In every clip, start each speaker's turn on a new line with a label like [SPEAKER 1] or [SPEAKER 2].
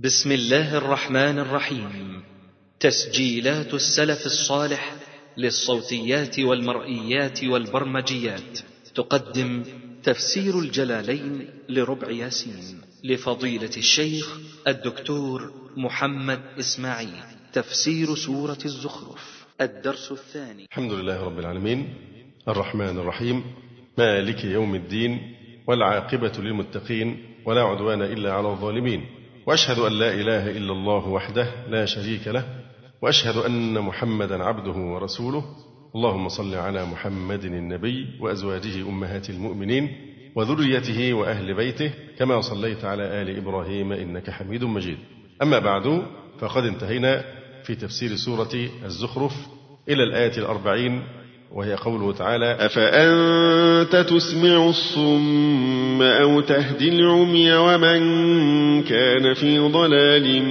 [SPEAKER 1] بسم الله الرحمن الرحيم تسجيلات السلف الصالح للصوتيات والمرئيات والبرمجيات تقدم تفسير الجلالين لربع ياسين لفضيلة الشيخ الدكتور محمد إسماعيل تفسير سورة الزخرف الدرس الثاني الحمد لله رب العالمين الرحمن الرحيم مالك يوم الدين والعاقبة للمتقين ولا عدوان إلا على الظالمين واشهد ان لا اله الا الله وحده لا شريك له واشهد ان محمدا عبده ورسوله اللهم صل على محمد النبي وازواجه امهات المؤمنين وذريته واهل بيته كما صليت على ال ابراهيم انك حميد مجيد. اما بعد فقد انتهينا في تفسير سوره الزخرف الى الايه الاربعين وهي قوله تعالى أفأنت تسمع الصم أو تهدي العمي ومن كان في ضلال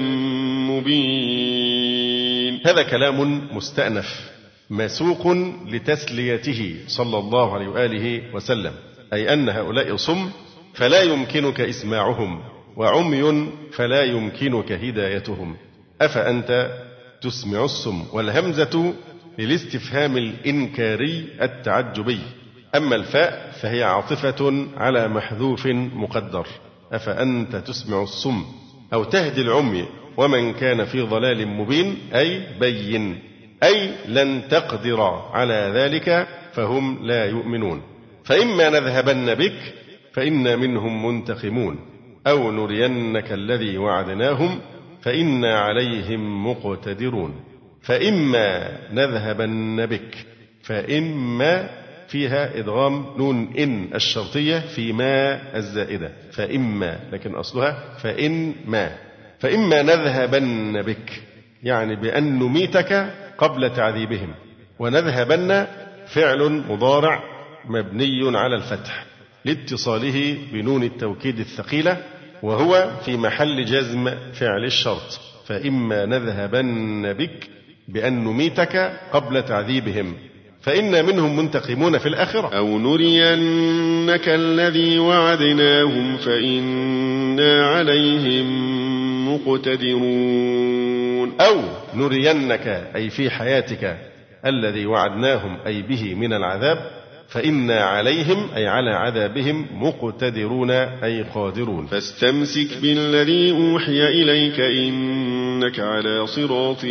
[SPEAKER 1] مبين هذا كلام مستأنف مسوق لتسليته صلى الله عليه وآله وسلم أي أن هؤلاء صم فلا يمكنك إسماعهم وعمي فلا يمكنك هدايتهم أفأنت تسمع الصم والهمزة للاستفهام الإنكاري التعجبي أما الفاء فهي عاطفة على محذوف مقدر أفأنت تسمع الصم أو تهدي العمي ومن كان في ضلال مبين أي بين أي لن تقدر على ذلك فهم لا يؤمنون فإما نذهبن بك فإنا منهم منتقمون أو نرينك الذي وعدناهم فإنا عليهم مقتدرون فإما نذهبن بك فإما فيها إدغام نون إن الشرطية في ما الزائدة فإما لكن أصلها فإن ما فإما نذهبن بك يعني بأن نميتك قبل تعذيبهم ونذهبن فعل مضارع مبني على الفتح لاتصاله بنون التوكيد الثقيلة وهو في محل جزم فعل الشرط فإما نذهبن بك بأن نميتك قبل تعذيبهم فإنا منهم منتقمون في الآخرة أو نرينك الذي وعدناهم فإنا عليهم مقتدرون أو نرينك أي في حياتك الذي وعدناهم أي به من العذاب فإنا عليهم أي على عذابهم مقتدرون أي قادرون فاستمسك بالذي أوحي إليك إنك على صراط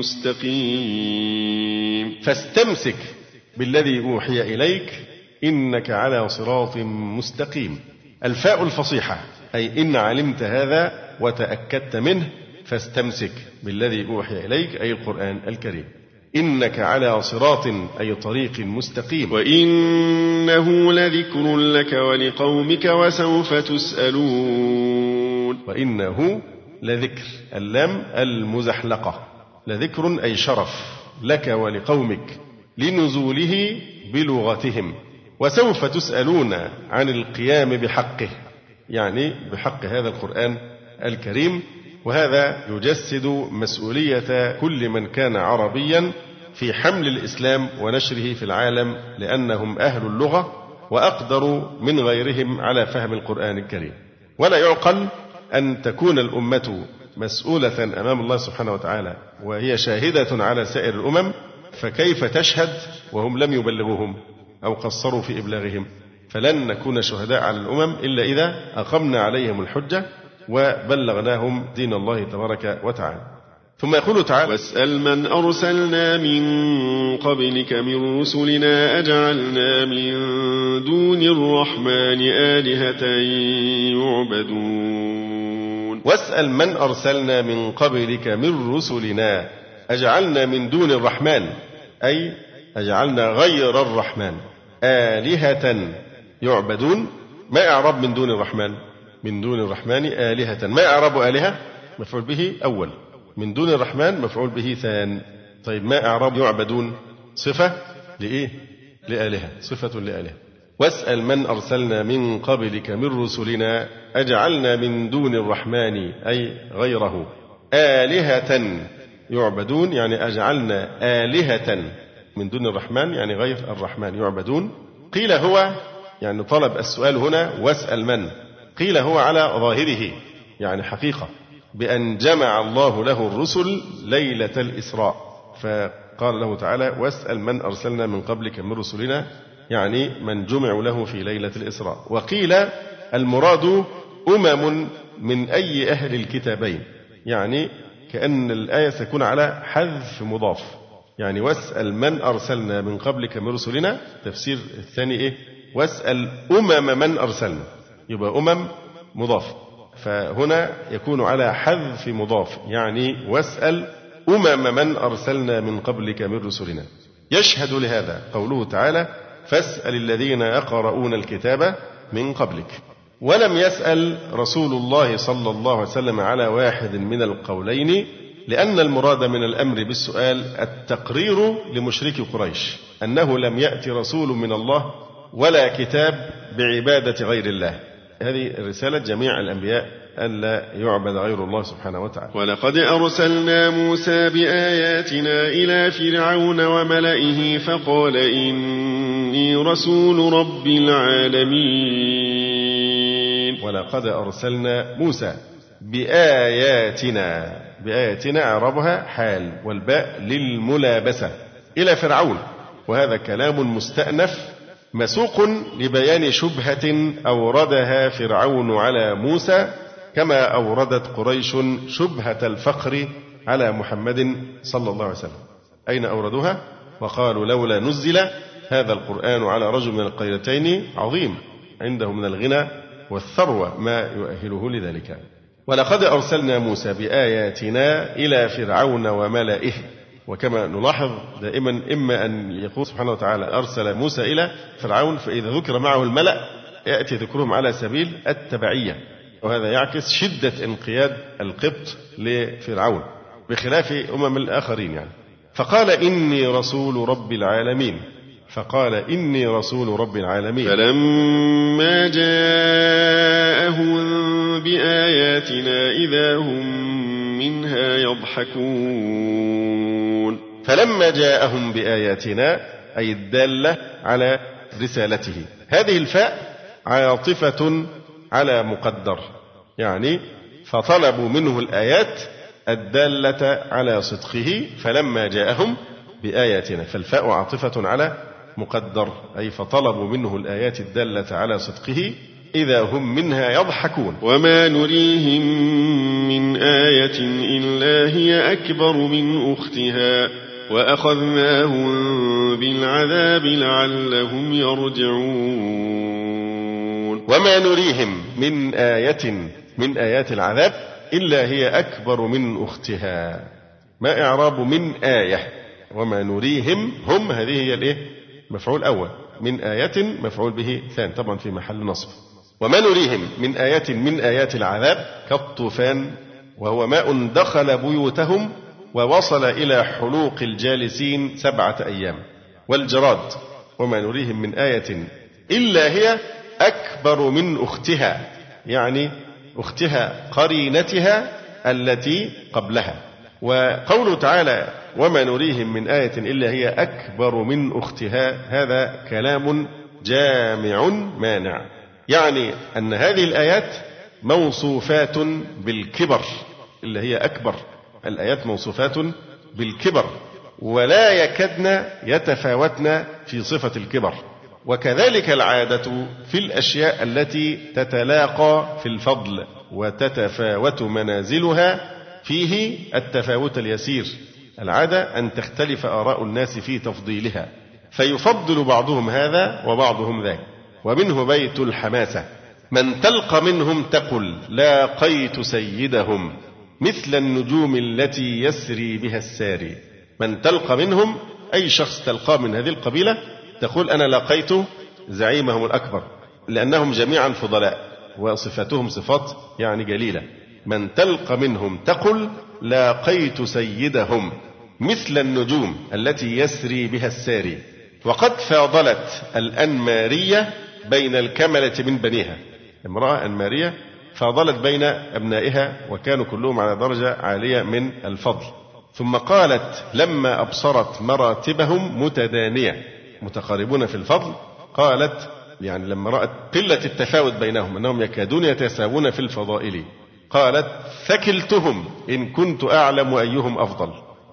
[SPEAKER 1] مستقيم فاستمسك بالذي أوحي إليك إنك على صراط مستقيم الفاء الفصيحة أي إن علمت هذا وتأكدت منه فاستمسك بالذي أوحي إليك أي القرآن الكريم إنك على صراط أي طريق مستقيم وإنه لذكر لك ولقومك وسوف تسألون وإنه لذكر اللام المزحلقة لذكر أي شرف لك ولقومك لنزوله بلغتهم وسوف تسألون عن القيام بحقه يعني بحق هذا القرآن الكريم وهذا يجسد مسؤولية كل من كان عربيا في حمل الإسلام ونشره في العالم لأنهم أهل اللغة وأقدر من غيرهم على فهم القرآن الكريم ولا يعقل أن تكون الأمة مسؤولة أمام الله سبحانه وتعالى وهي شاهدة على سائر الأمم فكيف تشهد وهم لم يبلغوهم أو قصروا في إبلاغهم فلن نكون شهداء على الأمم إلا إذا أقمنا عليهم الحجة وبلغناهم دين الله تبارك وتعالى ثم يقول تعالى واسأل من أرسلنا من قبلك من رسلنا أجعلنا من دون الرحمن آلهة يعبدون واسأل من أرسلنا من قبلك من رسلنا أجعلنا من دون الرحمن أي أجعلنا غير الرحمن آلهة يعبدون ما إعراب من دون الرحمن من دون الرحمن آلهة ما إعراب آلهة مفعول به أول من دون الرحمن مفعول به ثان طيب ما إعراب يعبدون صفة لإيه لآلهة صفة لآلهة واسأل من أرسلنا من قبلك من رسلنا أجعلنا من دون الرحمن أي غيره آلهة يعبدون يعني أجعلنا آلهة من دون الرحمن يعني غير الرحمن يعبدون قيل هو يعني طلب السؤال هنا واسأل من قيل هو على ظاهره يعني حقيقة بأن جمع الله له الرسل ليلة الإسراء فقال له تعالى واسأل من أرسلنا من قبلك من رسلنا يعني من جمع له في ليلة الإسراء وقيل المراد أمم من أي أهل الكتابين يعني كأن الآية ستكون على حذف مضاف يعني واسأل من أرسلنا من قبلك من رسلنا تفسير الثاني إيه واسأل أمم من أرسلنا يبقى أمم مضاف فهنا يكون على حذف مضاف يعني واسأل أمم من أرسلنا من قبلك من رسلنا يشهد لهذا قوله تعالى فاسأل الذين يقرؤون الكتاب من قبلك ولم يسأل رسول الله صلى الله عليه وسلم على واحد من القولين لأن المراد من الأمر بالسؤال التقرير لمشرك قريش أنه لم يأتي رسول من الله ولا كتاب بعبادة غير الله هذه رسالة جميع الأنبياء ألا يعبد غير الله سبحانه وتعالى ولقد أرسلنا موسى بآياتنا إلى فرعون وملئه فقال إن إني رسول رب العالمين ولقد أرسلنا موسى بآياتنا بآياتنا عربها حال والباء للملابسة إلى فرعون وهذا كلام مستأنف مسوق لبيان شبهة أوردها فرعون على موسى كما أوردت قريش شبهة الفقر على محمد صلى الله عليه وسلم أين أوردوها؟ وقالوا لولا نزل هذا القرآن على رجل من القريتين عظيم عنده من الغنى والثروة ما يؤهله لذلك ولقد أرسلنا موسى بآياتنا إلى فرعون وملئه وكما نلاحظ دائما إما أن يقول سبحانه وتعالى أرسل موسى إلى فرعون فإذا ذكر معه الملأ يأتي ذكرهم على سبيل التبعية وهذا يعكس شدة انقياد القبط لفرعون بخلاف أمم الآخرين يعني فقال إني رسول رب العالمين فقال إني رسول رب العالمين فلما جاءهم بآياتنا إذا هم منها يضحكون فلما جاءهم بآياتنا أي الدالة على رسالته هذه الفاء عاطفة على مقدر يعني فطلبوا منه الآيات الدالة على صدقه فلما جاءهم بآياتنا فالفاء عاطفة على مقدر أي فطلبوا منه الآيات الدالة على صدقه إذا هم منها يضحكون وما نريهم من آية إلا هي أكبر من أختها وأخذناهم بالعذاب لعلهم يرجعون وما نريهم من آية من آيات العذاب إلا هي أكبر من أختها ما إعراب من آية وما نريهم هم هذه هي الإيه مفعول أول من آية مفعول به ثان طبعا في محل نصب وما نريهم من آية من آيات العذاب كالطوفان وهو ماء دخل بيوتهم ووصل إلى حلوق الجالسين سبعة أيام والجراد وما نريهم من آية إلا هي أكبر من أختها يعني أختها قرينتها التي قبلها وقوله تعالى وما نريهم من آية إلا هي أكبر من أختها هذا كلام جامع مانع يعني أن هذه الآيات موصوفات بالكبر اللي هي أكبر الآيات موصوفات بالكبر ولا يكدن يتفاوتن في صفة الكبر وكذلك العادة في الأشياء التي تتلاقى في الفضل وتتفاوت منازلها فيه التفاوت اليسير العادة أن تختلف آراء الناس في تفضيلها فيفضل بعضهم هذا وبعضهم ذاك ومنه بيت الحماسة من تلقى منهم تقل لاقيت سيدهم مثل النجوم التي يسري بها الساري من تلقى منهم أي شخص تلقاه من هذه القبيلة تقول أنا لقيت زعيمهم الأكبر لأنهم جميعا فضلاء وصفاتهم صفات يعني جليلة من تلق منهم تقل لاقيت سيدهم مثل النجوم التي يسري بها الساري وقد فاضلت الأنمارية بين الكملة من بنيها امرأة أنمارية فاضلت بين أبنائها وكانوا كلهم على درجة عالية من الفضل ثم قالت لما أبصرت مراتبهم متدانية متقاربون في الفضل قالت يعني لما رأت قلة التفاوت بينهم أنهم يكادون يتساوون في الفضائل قالت ثكلتهم إن كنت أعلم أيهم أفضل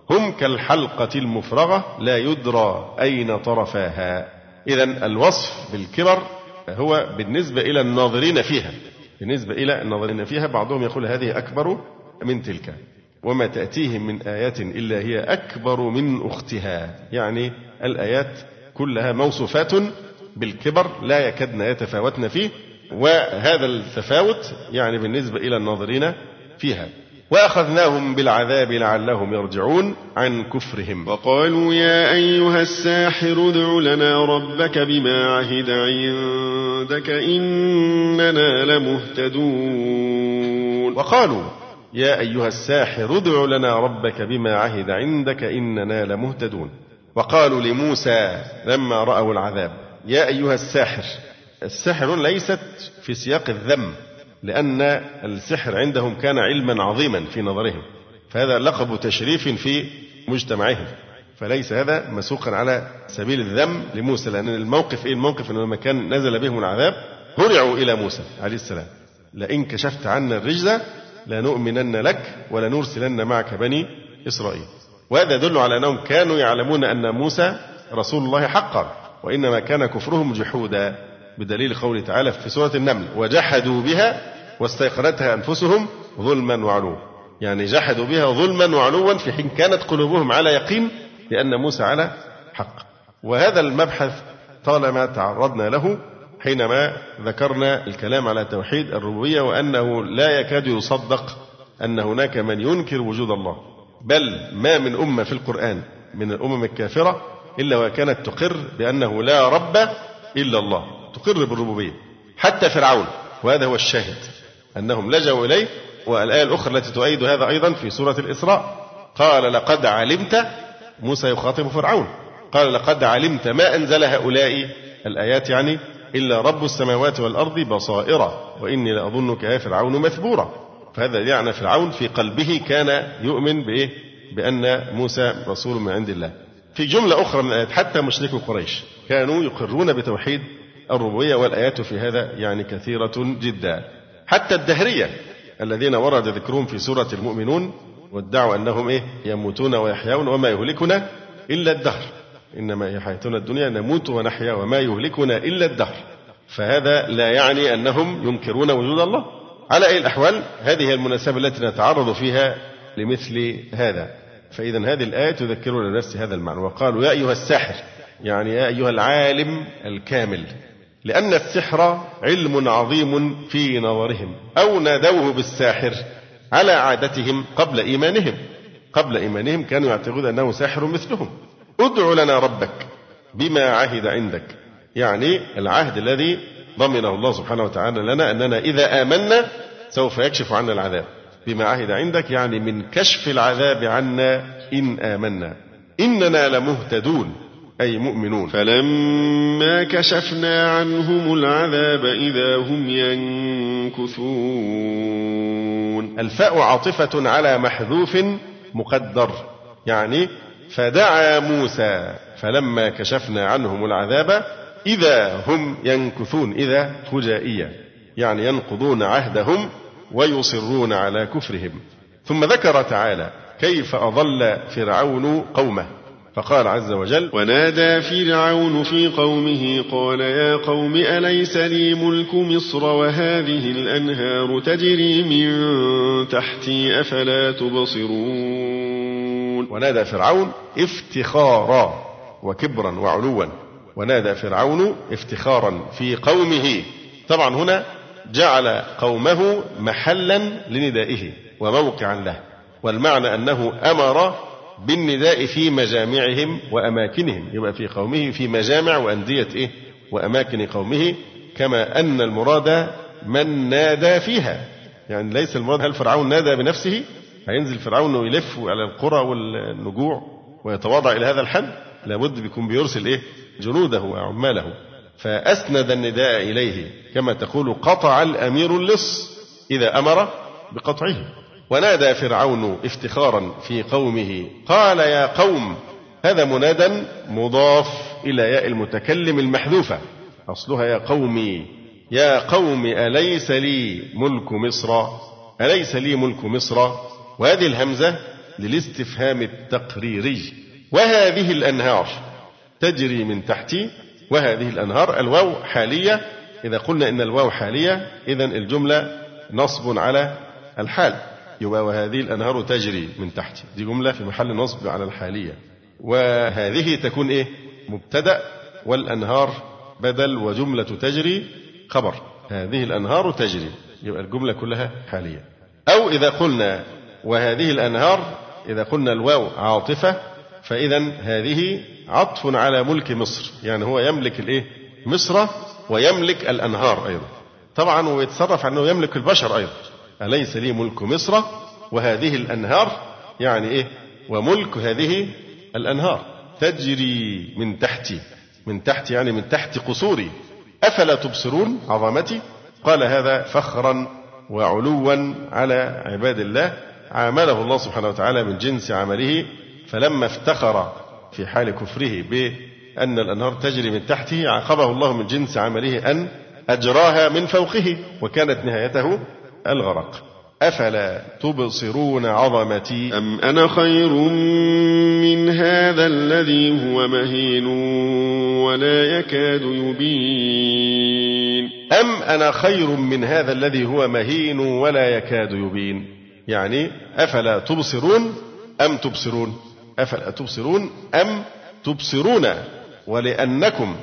[SPEAKER 1] هم كالحلقة المفرغة لا يدرى أين طرفاها إذا الوصف بالكبر هو بالنسبة إلى الناظرين فيها بالنسبة إلى الناظرين فيها بعضهم يقول هذه أكبر من تلك وما تأتيهم من آية إلا هي أكبر من أختها يعني الآيات كلها موصوفات بالكبر لا يكدن يتفاوتن فيه وهذا التفاوت يعني بالنسبة إلى الناظرين فيها واخذناهم بالعذاب لعلهم يرجعون عن كفرهم وقالوا يا ايها الساحر ادع لنا ربك بما عهد عندك اننا لمهتدون وقالوا يا ايها الساحر ادع لنا ربك بما عهد عندك اننا لمهتدون وقالوا لموسى لما راوا العذاب يا ايها الساحر السحر ليست في سياق الذم لأن السحر عندهم كان علما عظيما في نظرهم فهذا لقب تشريف في مجتمعهم فليس هذا مسوقا على سبيل الذم لموسى لأن الموقف إيه الموقف أنه لما كان نزل بهم العذاب هرعوا إلى موسى عليه السلام لئن كشفت عنا الرجز لنؤمنن لك ولنرسلن معك بني إسرائيل وهذا يدل على أنهم كانوا يعلمون أن موسى رسول الله حقا وإنما كان كفرهم جحودا بدليل قوله تعالى في سورة النمل وجحدوا بها واستيقنتها أنفسهم ظلما وعلوا يعني جحدوا بها ظلما وعلوا في حين كانت قلوبهم على يقين لأن موسى على حق وهذا المبحث طالما تعرضنا له حينما ذكرنا الكلام على توحيد الربوبية وأنه لا يكاد يصدق أن هناك من ينكر وجود الله بل ما من أمة في القرآن من الأمم الكافرة إلا وكانت تقر بأنه لا رب إلا الله تقر بالربوبية حتى فرعون وهذا هو الشاهد أنهم لجوا إليه والآية الأخرى التي تؤيد هذا أيضا في سورة الإسراء قال لقد علمت موسى يخاطب فرعون قال لقد علمت ما أنزل هؤلاء الآيات يعني إلا رب السماوات والأرض بصائرة وإني لأظنك يا فرعون مثبورا فهذا يعني فرعون في قلبه كان يؤمن بإيه بأن موسى رسول من عند الله في جملة أخرى من الآيات حتى مشركو قريش كانوا يقرون بتوحيد الربوبية والآيات في هذا يعني كثيرة جدا حتى الدهرية الذين ورد ذكرهم في سورة المؤمنون وادعوا أنهم إيه يموتون ويحيون وما يهلكنا إلا الدهر إنما هي حياتنا الدنيا نموت ونحيا وما يهلكنا إلا الدهر فهذا لا يعني أنهم ينكرون وجود الله على أي الأحوال هذه المناسبة التي نتعرض فيها لمثل هذا فإذا هذه الآية تذكرنا لنفس هذا المعنى وقالوا يا أيها الساحر يعني يا أيها العالم الكامل لأن السحر علم عظيم في نظرهم أو نادوه بالساحر على عادتهم قبل إيمانهم قبل إيمانهم كانوا يعتقدون أنه ساحر مثلهم ادع لنا ربك بما عهد عندك يعني العهد الذي ضمنه الله سبحانه وتعالى لنا أننا إذا آمنا سوف يكشف عنا العذاب بما عهد عندك يعني من كشف العذاب عنا إن آمنا إننا لمهتدون أي مؤمنون فلما كشفنا عنهم العذاب إذا هم ينكثون الفاء عاطفة على محذوف مقدر يعني فدعا موسى فلما كشفنا عنهم العذاب إذا هم ينكثون إذا فجائية يعني ينقضون عهدهم ويصرون على كفرهم ثم ذكر تعالى كيف أضل فرعون قومه فقال عز وجل ونادى فرعون في قومه قال يا قوم أليس لي ملك مصر وهذه الأنهار تجري من تحتي أفلا تبصرون ونادى فرعون افتخارا وكبرا وعلوا ونادى فرعون افتخارا في قومه طبعا هنا جعل قومه محلا لندائه وموقعا له والمعنى أنه أمر بالنداء في مجامعهم وأماكنهم يبقى في قومه في مجامع وأندية إيه وأماكن قومه كما أن المراد من نادى فيها يعني ليس المراد هل فرعون نادى بنفسه هينزل فرعون ويلف على القرى والنجوع ويتواضع إلى هذا الحد لابد بيكون بيرسل إيه جنوده وعماله فأسند النداء إليه كما تقول قطع الأمير اللص إذا أمر بقطعه ونادى فرعون افتخارا في قومه قال يا قوم هذا منادى مضاف إلى ياء المتكلم المحذوفة أصلها يا قومي يا قوم أليس لي ملك مصر أليس لي ملك مصر وهذه الهمزة للاستفهام التقريري وهذه الأنهار تجري من تحتي وهذه الأنهار الواو حالية إذا قلنا إن الواو حالية إذا الجملة نصب على الحال يبقى وهذه الأنهار تجري من تحتي دي جملة في محل نصب على الحالية وهذه تكون إيه مبتدأ والأنهار بدل وجملة تجري خبر هذه الأنهار تجري يبقى الجملة كلها حالية أو إذا قلنا وهذه الأنهار إذا قلنا الواو عاطفة فإذا هذه عطف على ملك مصر يعني هو يملك الإيه مصر ويملك الأنهار أيضا طبعا ويتصرف أنه يملك البشر أيضا أليس لي ملك مصر وهذه الأنهار يعني إيه وملك هذه الأنهار تجري من تحتي من تحت يعني من تحت قصوري أفلا تبصرون عظمتي قال هذا فخرا وعلوا على عباد الله عامله الله سبحانه وتعالى من جنس عمله فلما افتخر في حال كفره بأن الأنهار تجري من تحته عاقبه الله من جنس عمله أن أجراها من فوقه وكانت نهايته الغرق أفلا تبصرون عظمتي أم أنا خير من هذا الذي هو مهين ولا يكاد يبين أم أنا خير من هذا الذي هو مهين ولا يكاد يبين يعني أفلا تبصرون أم تبصرون أفلا تبصرون أم تبصرون ولأنكم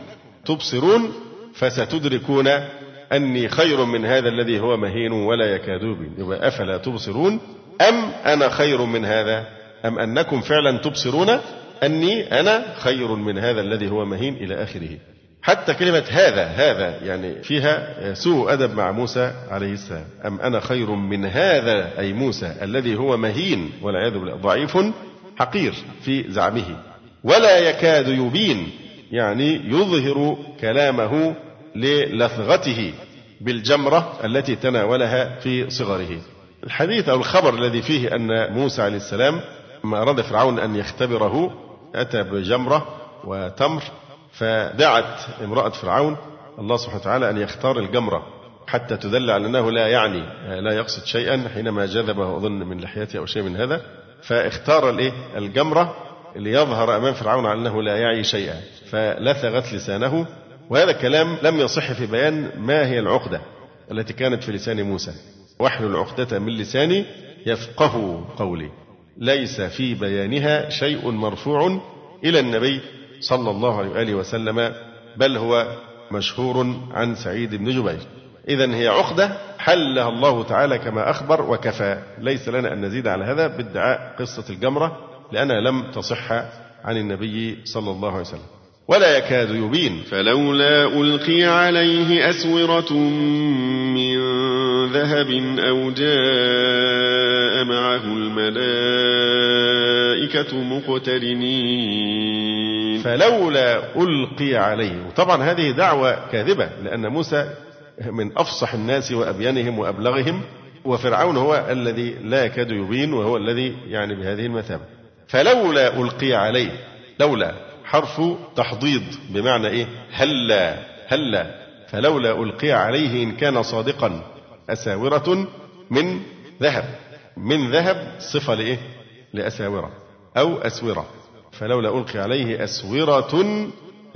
[SPEAKER 1] تبصرون فستدركون أني خير من هذا الذي هو مهين ولا يكاد يبين يبقى أفلا تبصرون أم أنا خير من هذا أم أنكم فعلا تبصرون أني أنا خير من هذا الذي هو مهين إلى آخره حتى كلمة هذا هذا يعني فيها سوء أدب مع موسى عليه السلام أم أنا خير من هذا أي موسى الذي هو مهين والعياذ بالله ضعيف حقير في زعمه ولا يكاد يبين يعني يظهر كلامه للثغته بالجمرة التي تناولها في صغره الحديث أو الخبر الذي فيه أن موسى عليه السلام لما أراد فرعون أن يختبره أتى بجمرة وتمر فدعت امرأة فرعون الله سبحانه وتعالى أن يختار الجمرة حتى تدل على أنه لا يعني لا يقصد شيئا حينما جذبه أظن من لحيته أو شيء من هذا فاختار الإيه الجمرة ليظهر أمام فرعون على أنه لا يعي شيئا فلثغت لسانه وهذا الكلام لم يصح في بيان ما هي العقدة التي كانت في لسان موسى واحلل العقدة من لساني يفقه قولي ليس في بيانها شيء مرفوع إلى النبي صلى الله عليه وآله وسلم بل هو مشهور عن سعيد بن جبير إذا هي عقدة حلها الله تعالى كما أخبر وكفى ليس لنا أن نزيد على هذا بادعاء قصة الجمرة لأنها لم تصح عن النبي صلى الله عليه وسلم ولا يكاد يبين فلولا ألقي عليه أسورة من ذهب أو جاء معه الملائكة مقترنين فلولا ألقي عليه طبعا هذه دعوة كاذبة لأن موسى من أفصح الناس وأبينهم وأبلغهم وفرعون هو الذي لا يكاد يبين وهو الذي يعني بهذه المثابة فلولا ألقي عليه لولا حرف تحضيض بمعنى إيه هلا هلا فلولا ألقي عليه إن كان صادقا أساورة من ذهب من ذهب صفة لإيه لأساورة أو أسورة فلولا ألقي عليه أسورة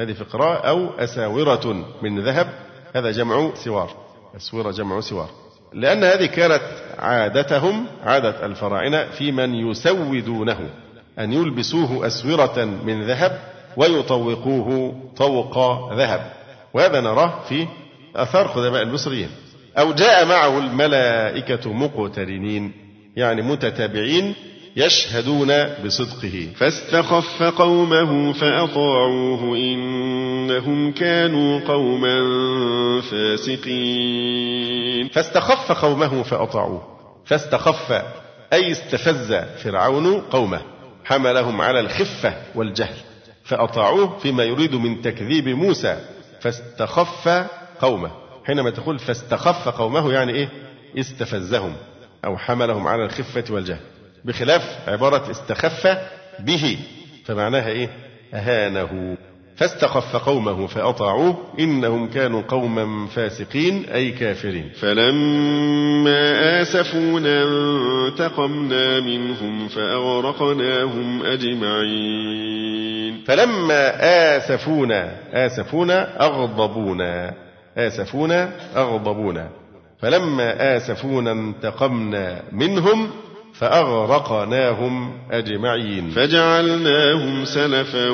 [SPEAKER 1] هذه في قراءة أو أساورة من ذهب هذا جمع سوار أسورة جمع سوار لأن هذه كانت عادتهم عادة الفراعنة في من يسودونه أن يلبسوه أسورة من ذهب ويطوقوه طوق ذهب وهذا نراه في أثار خدماء المصريين أو جاء معه الملائكة مقترنين يعني متتابعين يشهدون بصدقه فاستخف قومه فأطاعوه إنهم كانوا قوما فاسقين فاستخف قومه فأطاعوه فاستخف أي استفز فرعون قومه حملهم على الخفة والجهل فأطاعوه فيما يريد من تكذيب موسى فاستخف قومه حينما تقول فاستخف قومه يعني إيه استفزهم أو حملهم على الخفة والجهل بخلاف عبارة استخف به فمعناها إيه أهانه فاستخف قومه فأطاعوه إنهم كانوا قوما فاسقين أي كافرين فلما آسفونا انتقمنا منهم فأغرقناهم أجمعين فلما آسفونا آسفونا أغضبونا آسفونا أغضبونا فلما آسفونا انتقمنا منهم فأغرقناهم أجمعين فجعلناهم سلفا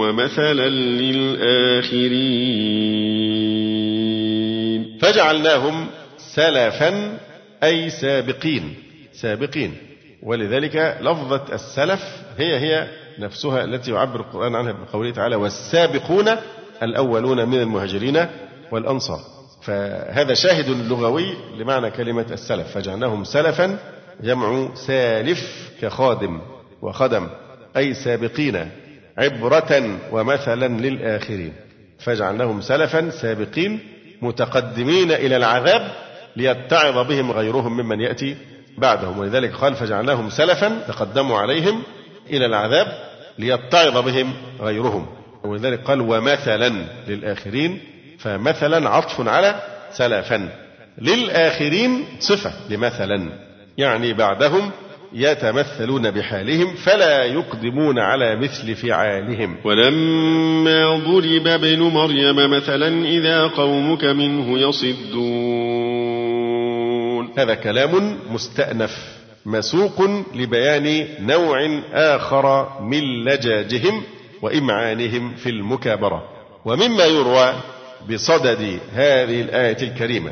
[SPEAKER 1] ومثلا للآخرين فجعلناهم سلفا أي سابقين سابقين ولذلك لفظة السلف هي هي نفسها التي يعبر القرآن عنها بقوله تعالى والسابقون الأولون من المهاجرين والأنصار فهذا شاهد لغوي لمعنى كلمة السلف فجعلناهم سلفا جمع سالف كخادم وخدم أي سابقين عبرة ومثلا للآخرين فاجعل لهم سلفا سابقين متقدمين إلى العذاب ليتعظ بهم غيرهم ممن يأتي بعدهم ولذلك قال فاجعل لهم سلفا تقدموا عليهم إلى العذاب ليتعظ بهم غيرهم ولذلك قال ومثلا للآخرين فمثلا عطف على سلفا للآخرين صفة لمثلا يعني بعدهم يتمثلون بحالهم فلا يقدمون على مثل فعالهم ولما ضرب ابن مريم مثلا إذا قومك منه يصدون هذا كلام مستأنف مسوق لبيان نوع آخر من لجاجهم وإمعانهم في المكابرة ومما يروى بصدد هذه الآية الكريمة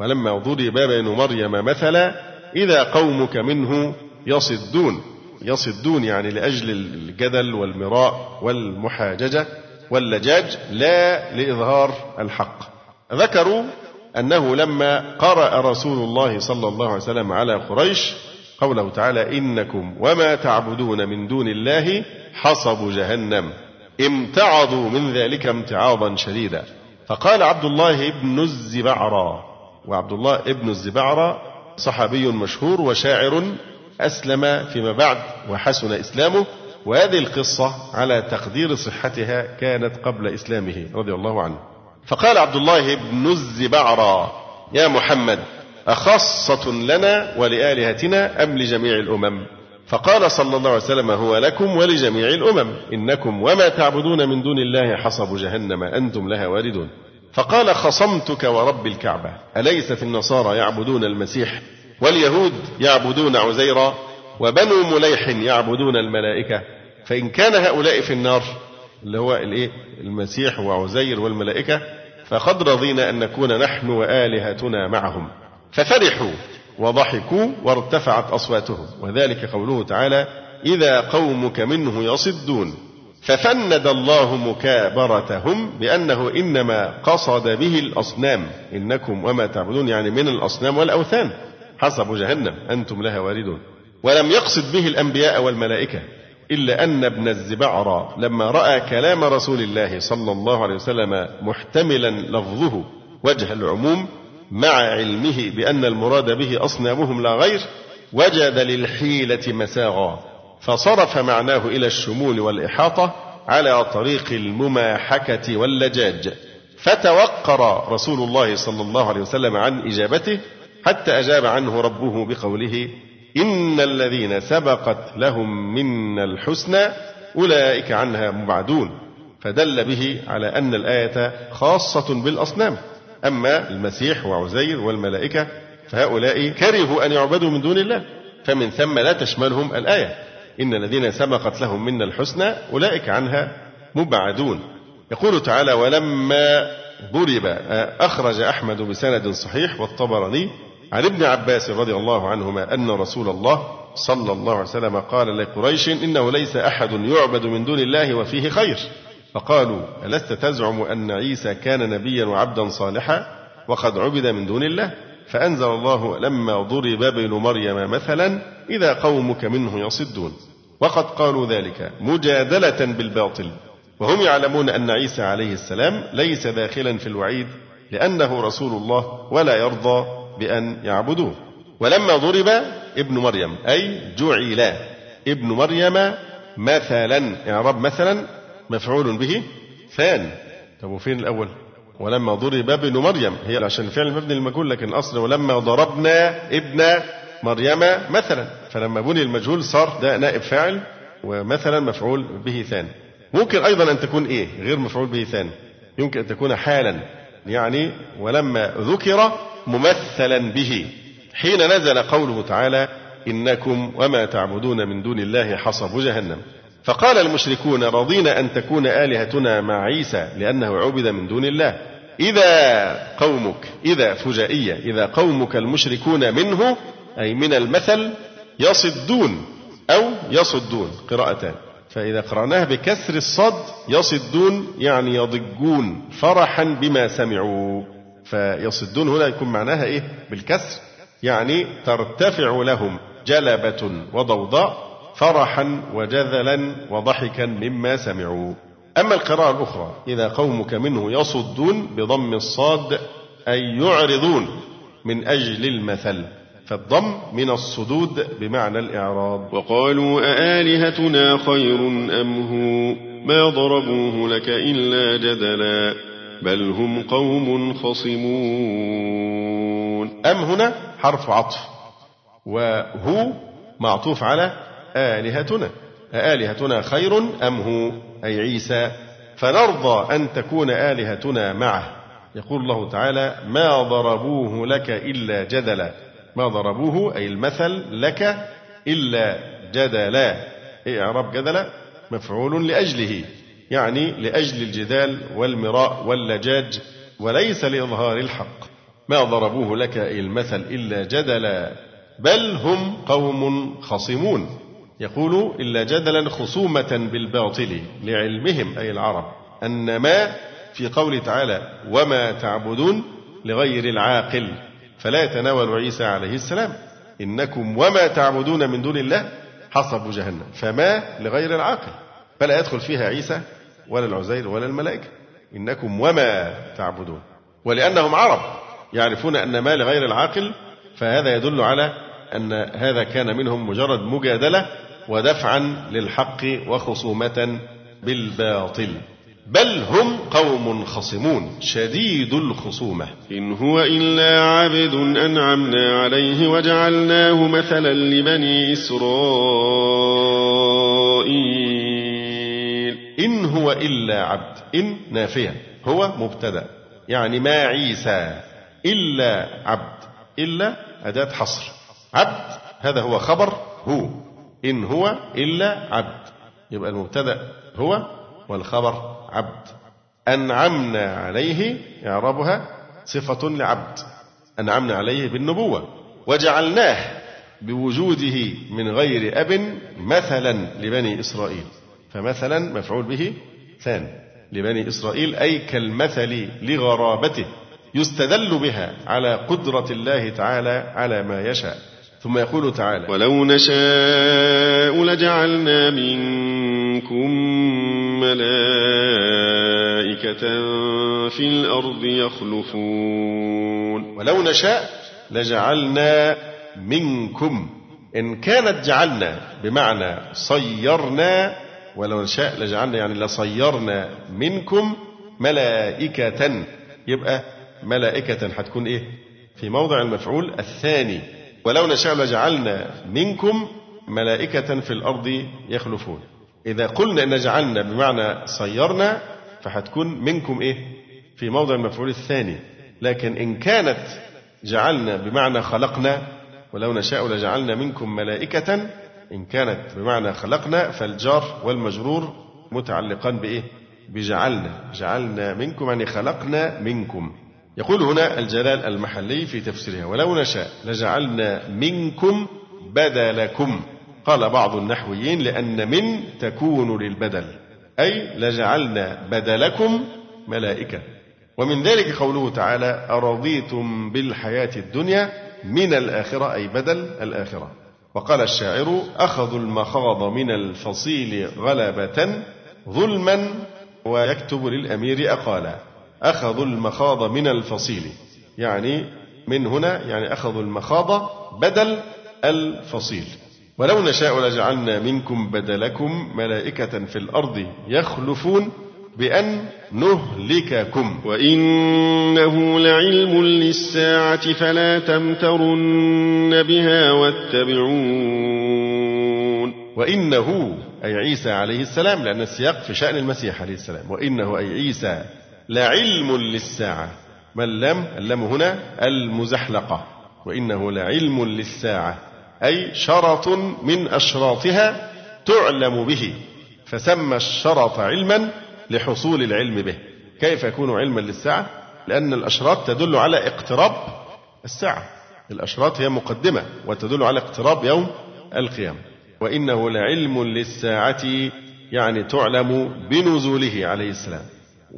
[SPEAKER 1] ولما ضرب ابن مريم مثلا إذا قومك منه يصدون يصدون يعني لأجل الجدل والمراء والمحاججة واللجاج لا لإظهار الحق ذكروا أنه لما قرأ رسول الله صلى الله عليه وسلم على قريش قوله تعالى إنكم وما تعبدون من دون الله حصب جهنم امتعضوا من ذلك امتعاضا شديدا فقال عبد الله بن الزبعرى وعبد الله بن الزبعرى صحابي مشهور وشاعر أسلم فيما بعد وحسن إسلامه وهذه القصة على تقدير صحتها كانت قبل إسلامه رضي الله عنه فقال عبد الله بن الزبعرى يا محمد أخاصة لنا ولآلهتنا أم لجميع الأمم فقال صلى الله عليه وسلم هو لكم ولجميع الأمم إنكم وما تعبدون من دون الله حصب جهنم أنتم لها واردون فقال خصمتك ورب الكعبة أليست النصارى يعبدون المسيح واليهود يعبدون عزيرا وبنو مليح يعبدون الملائكة فإن كان هؤلاء في النار اللي هو الإيه المسيح وعزير والملائكة فقد رضينا أن نكون نحن وآلهتنا معهم ففرحوا وضحكوا وارتفعت أصواتهم وذلك قوله تعالى إذا قومك منه يصدون ففند الله مكابرتهم بأنه إنما قصد به الأصنام إنكم وما تعبدون يعني من الأصنام والأوثان حسب جهنم أنتم لها واردون ولم يقصد به الأنبياء والملائكة إلا أن ابن الزبعرى لما رأى كلام رسول الله صلى الله عليه وسلم محتملا لفظه وجه العموم مع علمه بأن المراد به أصنامهم لا غير وجد للحيلة مساغا فصرف معناه إلى الشمول والإحاطة على طريق المماحكة واللجاج فتوقر رسول الله صلى الله عليه وسلم عن إجابته حتى أجاب عنه ربه بقوله إن الذين سبقت لهم منا الحسنى أولئك عنها مبعدون فدل به على أن الآية خاصة بالأصنام أما المسيح وعزير والملائكة فهؤلاء كرهوا أن يعبدوا من دون الله فمن ثم لا تشملهم الآية إن الذين سبقت لهم منا الحسنى أولئك عنها مبعدون يقول تعالى ولما ضرب أخرج أحمد بسند صحيح والطبراني عن ابن عباس رضي الله عنهما أن رسول الله صلى الله عليه وسلم قال لقريش إنه ليس أحد يعبد من دون الله وفيه خير فقالوا ألست تزعم أن عيسى كان نبيا وعبدا صالحا وقد عبد من دون الله فأنزل الله لما ضرب ابن مريم مثلا إذا قومك منه يصدون وقد قالوا ذلك مجادلة بالباطل وهم يعلمون أن عيسى عليه السلام ليس داخلا في الوعيد لأنه رسول الله ولا يرضى بأن يعبدوه ولما ضرب ابن مريم أي جعل ابن مريم مثلا إعراب مثلا مفعول به ثان طب وفين الأول؟ ولما ضرب ابن مريم هي عشان الفعل مبني للمجهول لكن الاصل ولما ضربنا ابن مريم مثلا فلما بني المجهول صار ده نائب فاعل ومثلا مفعول به ثاني ممكن ايضا ان تكون ايه غير مفعول به ثاني يمكن ان تكون حالا يعني ولما ذكر ممثلا به حين نزل قوله تعالى انكم وما تعبدون من دون الله حصب جهنم فقال المشركون رضينا أن تكون آلهتنا مع عيسى لأنه عبد من دون الله إذا قومك إذا فجائية إذا قومك المشركون منه أي من المثل يصدون أو يصدون قراءتان فإذا قرأناها بكسر الصد يصدون يعني يضجون فرحا بما سمعوا فيصدون هنا يكون معناها إيه بالكسر يعني ترتفع لهم جلبة وضوضاء فرحا وجذلا وضحكا مما سمعوا أما القراءة الأخرى إذا قومك منه يصدون بضم الصاد أي يعرضون من أجل المثل فالضم من الصدود بمعنى الإعراض وقالوا أآلهتنا خير أم هو ما ضربوه لك إلا جدلا بل هم قوم خصمون أم هنا حرف عطف وهو معطوف على آلهتنا أآلهتنا خير أم هو أي عيسى فنرضى أن تكون آلهتنا معه يقول الله تعالى ما ضربوه لك إلا جدلا ما ضربوه أي المثل لك إلا جدلا إيه إعراب جدلا مفعول لأجله يعني لأجل الجدال والمراء واللجاج وليس لإظهار الحق ما ضربوه لك المثل إلا جدلا بل هم قوم خصمون يقول إلا جدلا خصومة بالباطل لعلمهم أي العرب أن ما في قوله تعالى وما تعبدون لغير العاقل فلا يتناول عيسى عليه السلام إنكم وما تعبدون من دون الله حصب جهنم فما لغير العاقل فلا يدخل فيها عيسى ولا العزير ولا الملائكة إنكم وما تعبدون ولأنهم عرب يعرفون أن ما لغير العاقل فهذا يدل على أن هذا كان منهم مجرد مجادلة ودفعا للحق وخصومة بالباطل بل هم قوم خصمون شديد الخصومة إن هو إلا عبد أنعمنا عليه وجعلناه مثلا لبني إسرائيل إن هو إلا عبد إن نافية هو مبتدأ يعني ما عيسى إلا عبد إلا أداة حصر عبد هذا هو خبر هو إن هو إلا عبد يبقى المبتدأ هو والخبر عبد أنعمنا عليه إعرابها صفة لعبد أنعمنا عليه بالنبوة وجعلناه بوجوده من غير أب مثلا لبني إسرائيل فمثلا مفعول به ثان لبني إسرائيل أي كالمثل لغرابته يستدل بها على قدرة الله تعالى على ما يشاء ثم يقول تعالى ولو نشاء لجعلنا منكم ملائكة في الأرض يخلفون ولو نشاء لجعلنا منكم إن كانت جعلنا بمعنى صيرنا ولو نشاء لجعلنا يعني لصيرنا منكم ملائكة يبقى ملائكة هتكون إيه في موضع المفعول الثاني ولو نشاء لجعلنا منكم ملائكة في الأرض يخلفون إذا قلنا إن جعلنا بمعنى صيرنا فهتكون منكم إيه في موضع المفعول الثاني لكن إن كانت جعلنا بمعنى خلقنا ولو نشاء لجعلنا منكم ملائكة إن كانت بمعنى خلقنا فالجار والمجرور متعلقان بإيه بجعلنا جعلنا منكم يعني خلقنا منكم يقول هنا الجلال المحلي في تفسيرها ولو نشاء لجعلنا منكم بدلكم قال بعض النحويين لأن من تكون للبدل أي لجعلنا بدلكم ملائكة ومن ذلك قوله تعالى أرضيتم بالحياة الدنيا من الآخرة أي بدل الآخرة وقال الشاعر أخذوا المخاض من الفصيل غلبة ظلما ويكتب للأمير أقالا أخذوا المخاض من الفصيل يعني من هنا يعني أخذوا المخاض بدل الفصيل ولو نشاء لجعلنا منكم بدلكم ملائكة في الأرض يخلفون بأن نهلككم وإنه لعلم للساعة فلا تمترن بها
[SPEAKER 2] واتبعون
[SPEAKER 1] وإنه أي عيسى عليه السلام لأن السياق في شأن المسيح عليه السلام وإنه أي عيسى لعلم للساعة ما اللام اللام هنا المزحلقة وإنه لعلم للساعة أي شرط من أشراطها تعلم به فسمى الشرط علما لحصول العلم به كيف يكون علما للساعة لأن الأشراط تدل على اقتراب الساعة الأشراط هي مقدمة وتدل على اقتراب يوم القيامة وإنه لعلم للساعة يعني تعلم بنزوله عليه السلام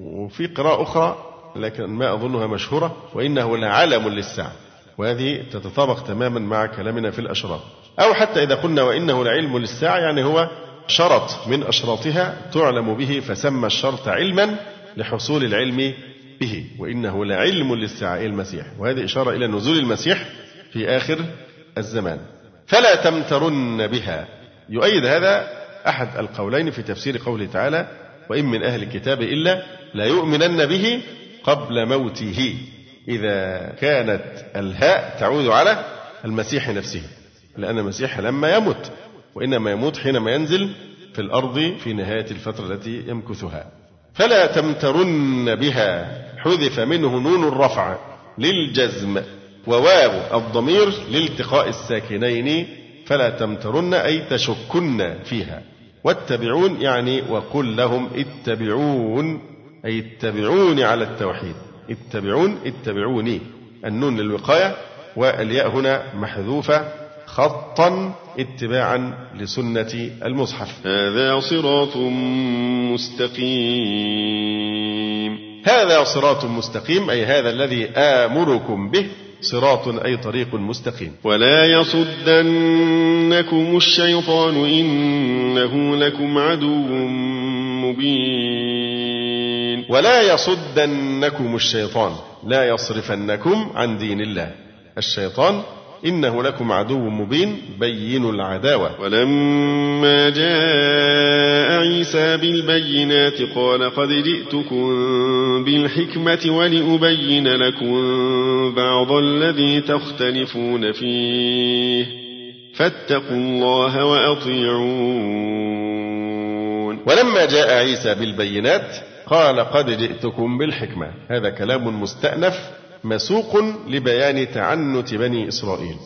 [SPEAKER 1] وفي قراءة أخرى لكن ما أظنها مشهورة وإنه لعلم للساعة وهذه تتطابق تماما مع كلامنا في الأشراط أو حتى إذا قلنا وإنه لعلم للساعة يعني هو شرط من أشراطها تعلم به فسمى الشرط علما لحصول العلم به وإنه لعلم للساعة المسيح وهذه إشارة إلى نزول المسيح في آخر الزمان فلا تمترن بها يؤيد هذا أحد القولين في تفسير قوله تعالى وإن من أهل الكتاب إلا لا يؤمنن به قبل موته إذا كانت الهاء تعود على المسيح نفسه لأن المسيح لما يمت وإنما يموت حينما ينزل في الأرض في نهاية الفترة التي يمكثها فلا تمترن بها حذف منه نون الرفع للجزم وواو الضمير لالتقاء الساكنين فلا تمترن أي تشكن فيها واتبعون يعني وقل لهم اتبعون أي اتبعوني على التوحيد اتبعون اتبعوني النون للوقاية والياء هنا محذوفة خطا اتباعا لسنة المصحف
[SPEAKER 2] هذا صراط مستقيم
[SPEAKER 1] هذا صراط مستقيم أي هذا الذي آمركم به صراط أي طريق مستقيم
[SPEAKER 2] ولا يصدنكم الشيطان إنه لكم عدو مبين
[SPEAKER 1] ولا يصدنكم الشيطان لا يصرفنكم عن دين الله الشيطان إنه لكم عدو مبين بين العداوة
[SPEAKER 2] ولما جاء عيسى بالبينات قال قد جئتكم بالحكمة ولأبين لكم بعض الذي تختلفون فيه فاتقوا الله وأطيعون
[SPEAKER 1] ولما جاء عيسى بالبينات قال قد جئتكم بالحكمة هذا كلام مستأنف مسوق لبيان تعنت بني إسرائيل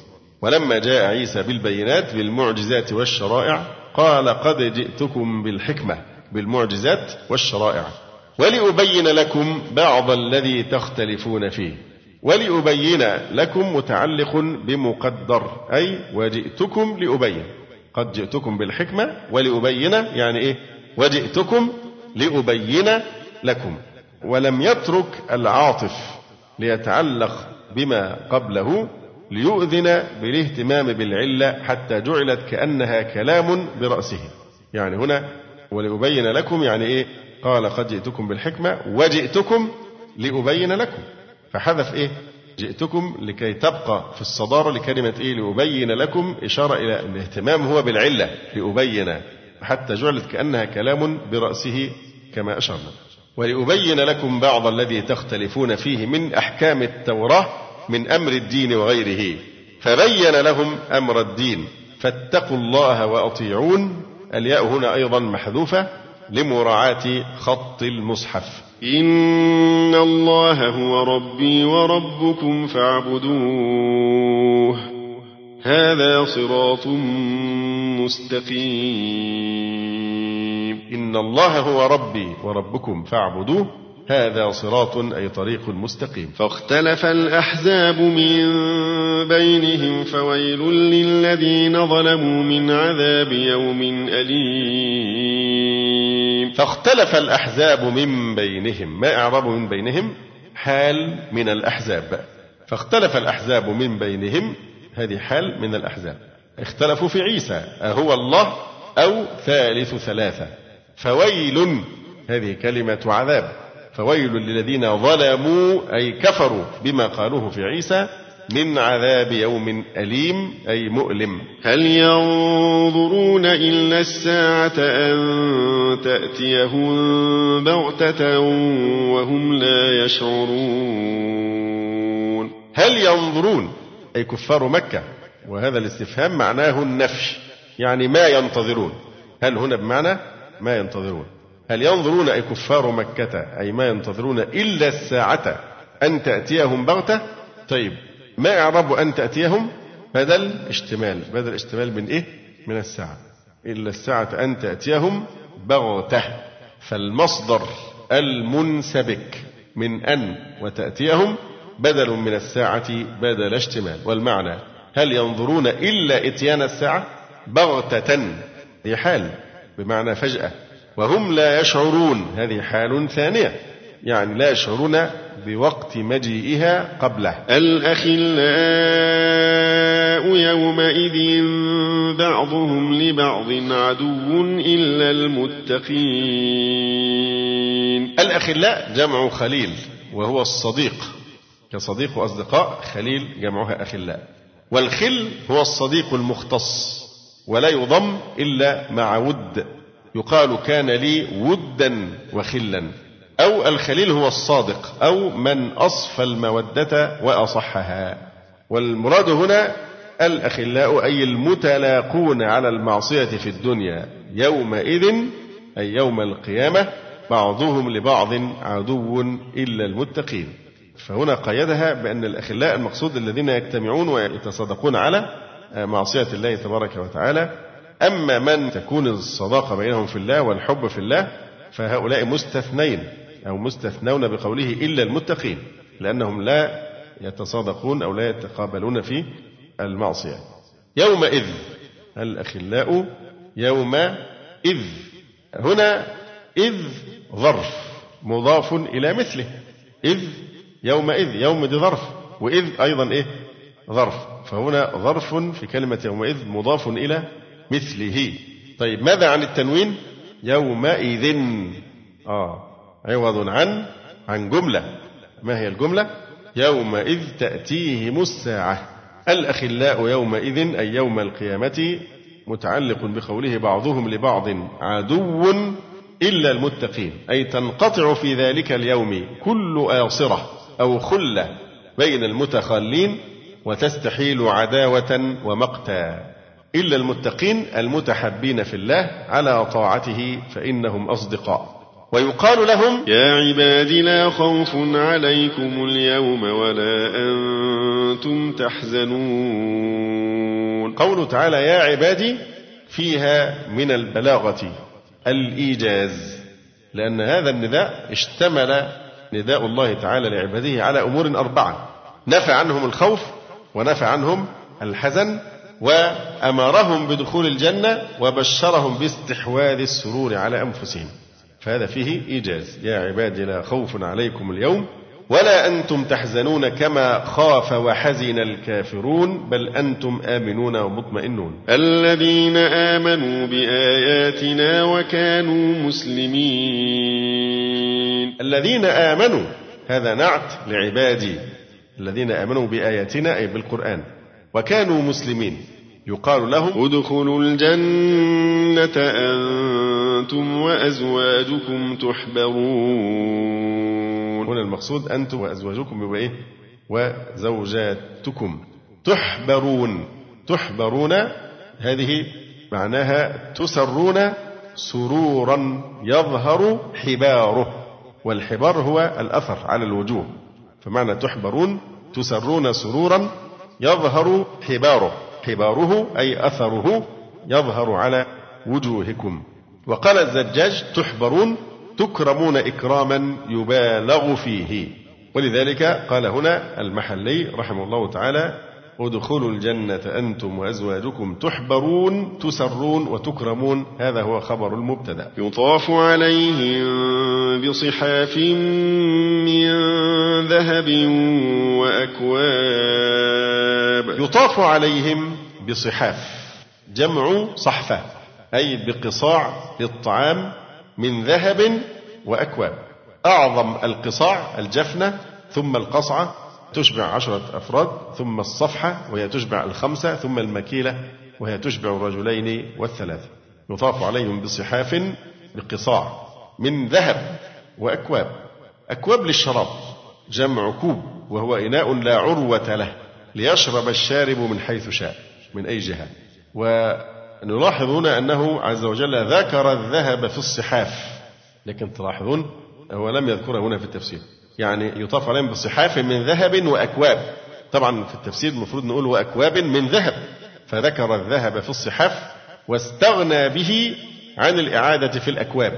[SPEAKER 1] ولما جاء عيسى بالبينات بالمعجزات والشرائع قال قد جئتكم بالحكمة بالمعجزات والشرائع ولأبين لكم بعض الذي تختلفون فيه ولأبين لكم متعلق بمقدر أي وجئتكم لأبين قد جئتكم بالحكمة ولأبين يعني إيه وجئتكم لأبين لكم ولم يترك العاطف ليتعلق بما قبله ليؤذن بالاهتمام بالعلة حتى جعلت كأنها كلام برأسه يعني هنا ولأبين لكم يعني إيه قال قد جئتكم بالحكمة وجئتكم لأبين لكم فحذف إيه جئتكم لكي تبقى في الصدارة لكلمة إيه لأبين لكم إشارة إلى الاهتمام هو بالعلة لأبين حتى جعلت كأنها كلام برأسه كما أشرنا ولأبين لكم بعض الذي تختلفون فيه من أحكام التوراة من أمر الدين وغيره فبين لهم أمر الدين فاتقوا الله وأطيعون الياء هنا أيضا محذوفة لمراعاة خط المصحف
[SPEAKER 2] إن الله هو ربي وربكم فاعبدوه هذا صراط مستقيم
[SPEAKER 1] إن الله هو ربي وربكم فاعبدوه هذا صراط أي طريق مستقيم
[SPEAKER 2] فاختلف الأحزاب من بينهم فويل للذين ظلموا من عذاب يوم أليم
[SPEAKER 1] فاختلف الأحزاب من بينهم ما أعرب من بينهم حال من الأحزاب فاختلف الأحزاب من بينهم هذه حال من الأحزاب اختلفوا في عيسى أهو الله أو ثالث ثلاثة فويل هذه كلمة عذاب فويل للذين ظلموا أي كفروا بما قالوه في عيسى من عذاب يوم أليم أي مؤلم
[SPEAKER 2] هل ينظرون إلا الساعة أن تأتيهم بغتة وهم لا يشعرون
[SPEAKER 1] هل ينظرون أي كفار مكة وهذا الاستفهام معناه النفي يعني ما ينتظرون هل هنا بمعنى ما ينتظرون هل ينظرون أي كفار مكة أي ما ينتظرون إلا الساعة أن تأتيهم بغتة طيب ما إعراب أن تأتيهم بدل اشتمال بدل اشتمال من إيه من الساعة إلا الساعة أن تأتيهم بغتة فالمصدر المنسبك من أن وتأتيهم بدل من الساعة بدل اشتمال والمعنى هل ينظرون إلا إتيان الساعة بغتة هذه حال بمعنى فجأة وهم لا يشعرون هذه حال ثانية يعني لا يشعرون بوقت مجيئها قبله
[SPEAKER 2] الأخلاء يومئذ بعضهم لبعض عدو إلا المتقين
[SPEAKER 1] الأخلاء جمع خليل وهو الصديق كصديق وأصدقاء خليل جمعها أخلاء والخل هو الصديق المختص ولا يضم إلا مع ود يقال كان لي ودا وخلا أو الخليل هو الصادق أو من أصفى المودة وأصحها والمراد هنا الأخلاء أي المتلاقون على المعصية في الدنيا يومئذ أي يوم القيامة بعضهم لبعض عدو إلا المتقين فهنا قيدها بأن الأخلاء المقصود الذين يجتمعون ويتصادقون على معصية الله تبارك وتعالى أما من تكون الصداقة بينهم في الله والحب في الله فهؤلاء مستثنين أو مستثنون بقوله إلا المتقين لأنهم لا يتصادقون أو لا يتقابلون في المعصية يومئذ الأخلاء يومئذ هنا إذ ظرف مضاف إلى مثله إذ يومئذ يوم دي ظرف وإذ أيضا إيه ظرف فهنا ظرف في كلمة يومئذ مضاف إلى مثله طيب ماذا عن التنوين يومئذ آه عوض عن عن جملة ما هي الجملة يومئذ تأتيهم الساعة الأخلاء يومئذ أي يوم القيامة متعلق بقوله بعضهم لبعض عدو إلا المتقين أي تنقطع في ذلك اليوم كل آصرة أو خلة بين المتخلين وتستحيل عداوة ومقتا إلا المتقين المتحبين في الله على طاعته فإنهم أصدقاء ويقال لهم
[SPEAKER 2] يا عباد لا خوف عليكم اليوم ولا أنتم تحزنون
[SPEAKER 1] قوله تعالى يا عبادي فيها من البلاغة الإيجاز لأن هذا النداء اشتمل نداء الله تعالى لعباده على أمور أربعة نفى عنهم الخوف ونفى عنهم الحزن وأمرهم بدخول الجنة وبشرهم باستحواذ السرور على أنفسهم فهذا فيه إيجاز يا عبادي لا خوف عليكم اليوم ولا أنتم تحزنون كما خاف وحزن الكافرون بل أنتم آمنون ومطمئنون
[SPEAKER 2] الذين آمنوا بآياتنا وكانوا مسلمين
[SPEAKER 1] الذين آمنوا هذا نعت لعبادي الذين آمنوا بآياتنا أي بالقرآن وكانوا مسلمين يقال لهم
[SPEAKER 2] ادخلوا الجنة أنتم وأزواجكم تحبرون
[SPEAKER 1] المقصود أنتم وأزواجكم يبقى إيه وزوجاتكم تحبرون تحبرون هذه معناها تسرون سرورا يظهر حباره والحبار هو الأثر على الوجوه فمعنى تحبرون تسرون سرورا يظهر حباره حباره أي أثره يظهر على وجوهكم وقال الزجاج تحبرون تكرمون إكراما يبالغ فيه ولذلك قال هنا المحلي رحمه الله تعالى ادخلوا الجنة أنتم وأزواجكم تحبرون تسرون وتكرمون هذا هو خبر المبتدأ
[SPEAKER 2] يطاف عليهم بصحاف من ذهب وأكواب
[SPEAKER 1] يطاف عليهم بصحاف جمع صحفة أي بقصاع للطعام من ذهب وأكواب أعظم القصاع الجفنة ثم القصعة تشبع عشرة أفراد ثم الصفحة وهي تشبع الخمسة ثم المكيلة وهي تشبع الرجلين والثلاثة يطاف عليهم بصحاف بقصاع من ذهب وأكواب أكواب للشراب جمع كوب وهو إناء لا عروة له ليشرب الشارب من حيث شاء من أي جهة و نلاحظ هنا أنه عز وجل ذكر الذهب في الصحاف لكن تلاحظون هو لم يذكره هنا في التفسير يعني يطاف عليهم بصحاف من ذهب وأكواب طبعا في التفسير المفروض نقول وأكواب من ذهب فذكر الذهب في الصحاف واستغنى به عن الإعادة في الأكواب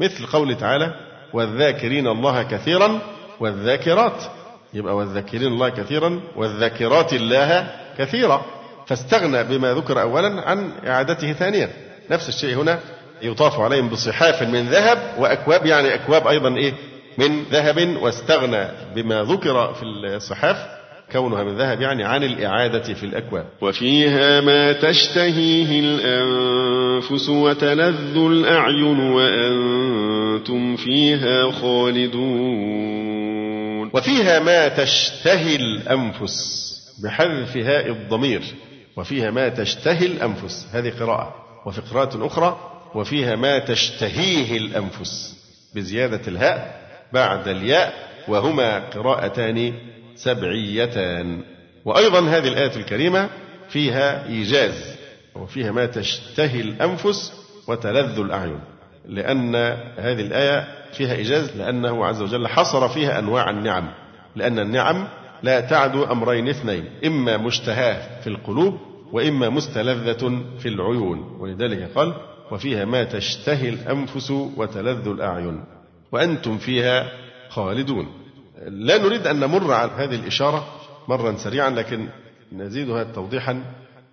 [SPEAKER 1] مثل قوله تعالى والذاكرين الله كثيرا والذاكرات يبقى والذاكرين الله كثيرا والذاكرات الله كثيرا فاستغنى بما ذكر أولا عن إعادته ثانيا نفس الشيء هنا يطاف عليهم بصحاف من ذهب وأكواب يعني أكواب أيضا إيه من ذهب واستغنى بما ذكر في الصحاف كونها من ذهب يعني عن الإعادة في الأكواب
[SPEAKER 2] وفيها ما تشتهيه الأنفس وتلذ الأعين وأنتم فيها خالدون
[SPEAKER 1] وفيها ما تشتهي الأنفس بحذف هاء الضمير وفيها ما تشتهي الأنفس هذه قراءة وفي قراءة أخرى وفيها ما تشتهيه الأنفس بزيادة الهاء بعد الياء وهما قراءتان سبعيتان وأيضا هذه الآية الكريمة فيها إيجاز وفيها ما تشتهي الأنفس وتلذ الأعين لأن هذه الآية فيها إيجاز لأنه عز وجل حصر فيها أنواع النعم لأن النعم لا تعدو أمرين اثنين إما مشتهاه في القلوب وإما مستلذة في العيون ولذلك قال وفيها ما تشتهي الأنفس وتلذ الأعين وأنتم فيها خالدون لا نريد أن نمر عن هذه الإشارة مرا سريعا لكن نزيدها توضيحا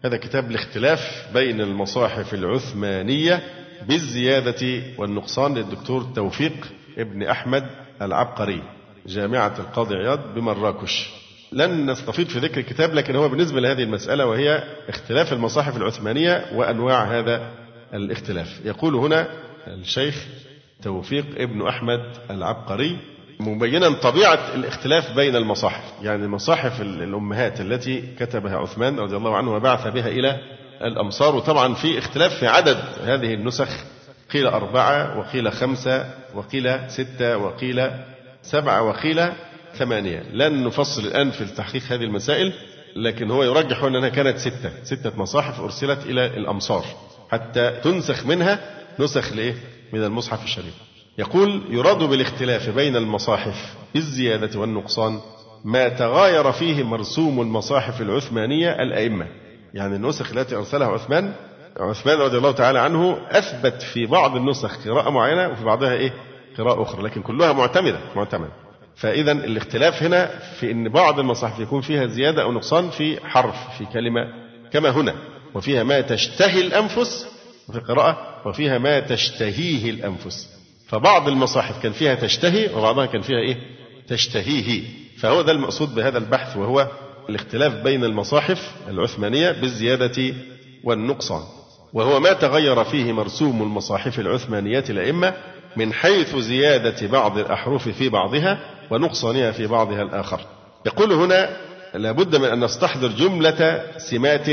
[SPEAKER 1] هذا كتاب الاختلاف بين المصاحف العثمانية بالزيادة والنقصان للدكتور توفيق ابن أحمد العبقري جامعة القاضي عياض بمراكش لن نستفيض في ذكر الكتاب لكن هو بالنسبة لهذه المسألة وهي اختلاف المصاحف العثمانية وأنواع هذا الاختلاف يقول هنا الشيخ توفيق ابن أحمد العبقري مبينا طبيعة الاختلاف بين المصاحف يعني مصاحف الأمهات التي كتبها عثمان رضي الله عنه وبعث بها إلى الأمصار وطبعا في اختلاف في عدد هذه النسخ قيل أربعة وقيل خمسة وقيل ستة وقيل سبعة وقيل ثمانية لن نفصل الآن في تحقيق هذه المسائل لكن هو يرجح أنها كانت ستة ستة مصاحف أرسلت إلى الأمصار حتى تنسخ منها نسخ لإيه؟ من المصحف الشريف يقول يراد بالاختلاف بين المصاحف الزيادة والنقصان ما تغاير فيه مرسوم المصاحف العثمانية الأئمة يعني النسخ التي أرسلها عثمان عثمان رضي الله تعالى عنه أثبت في بعض النسخ قراءة معينة وفي بعضها إيه قراءة أخرى لكن كلها معتمدة معتمدة فإذا الاختلاف هنا في أن بعض المصاحف يكون فيها زيادة أو نقصان في حرف في كلمة كما هنا وفيها ما تشتهي الأنفس وفي القراءة وفيها ما تشتهيه الأنفس فبعض المصاحف كان فيها تشتهي وبعضها كان فيها إيه تشتهيه فهو ده المقصود بهذا البحث وهو الاختلاف بين المصاحف العثمانية بالزيادة والنقصان وهو ما تغير فيه مرسوم المصاحف العثمانية الأئمة من حيث زيادة بعض الأحرف في بعضها ونقصانها في بعضها الآخر يقول هنا لابد من أن نستحضر جملة سمات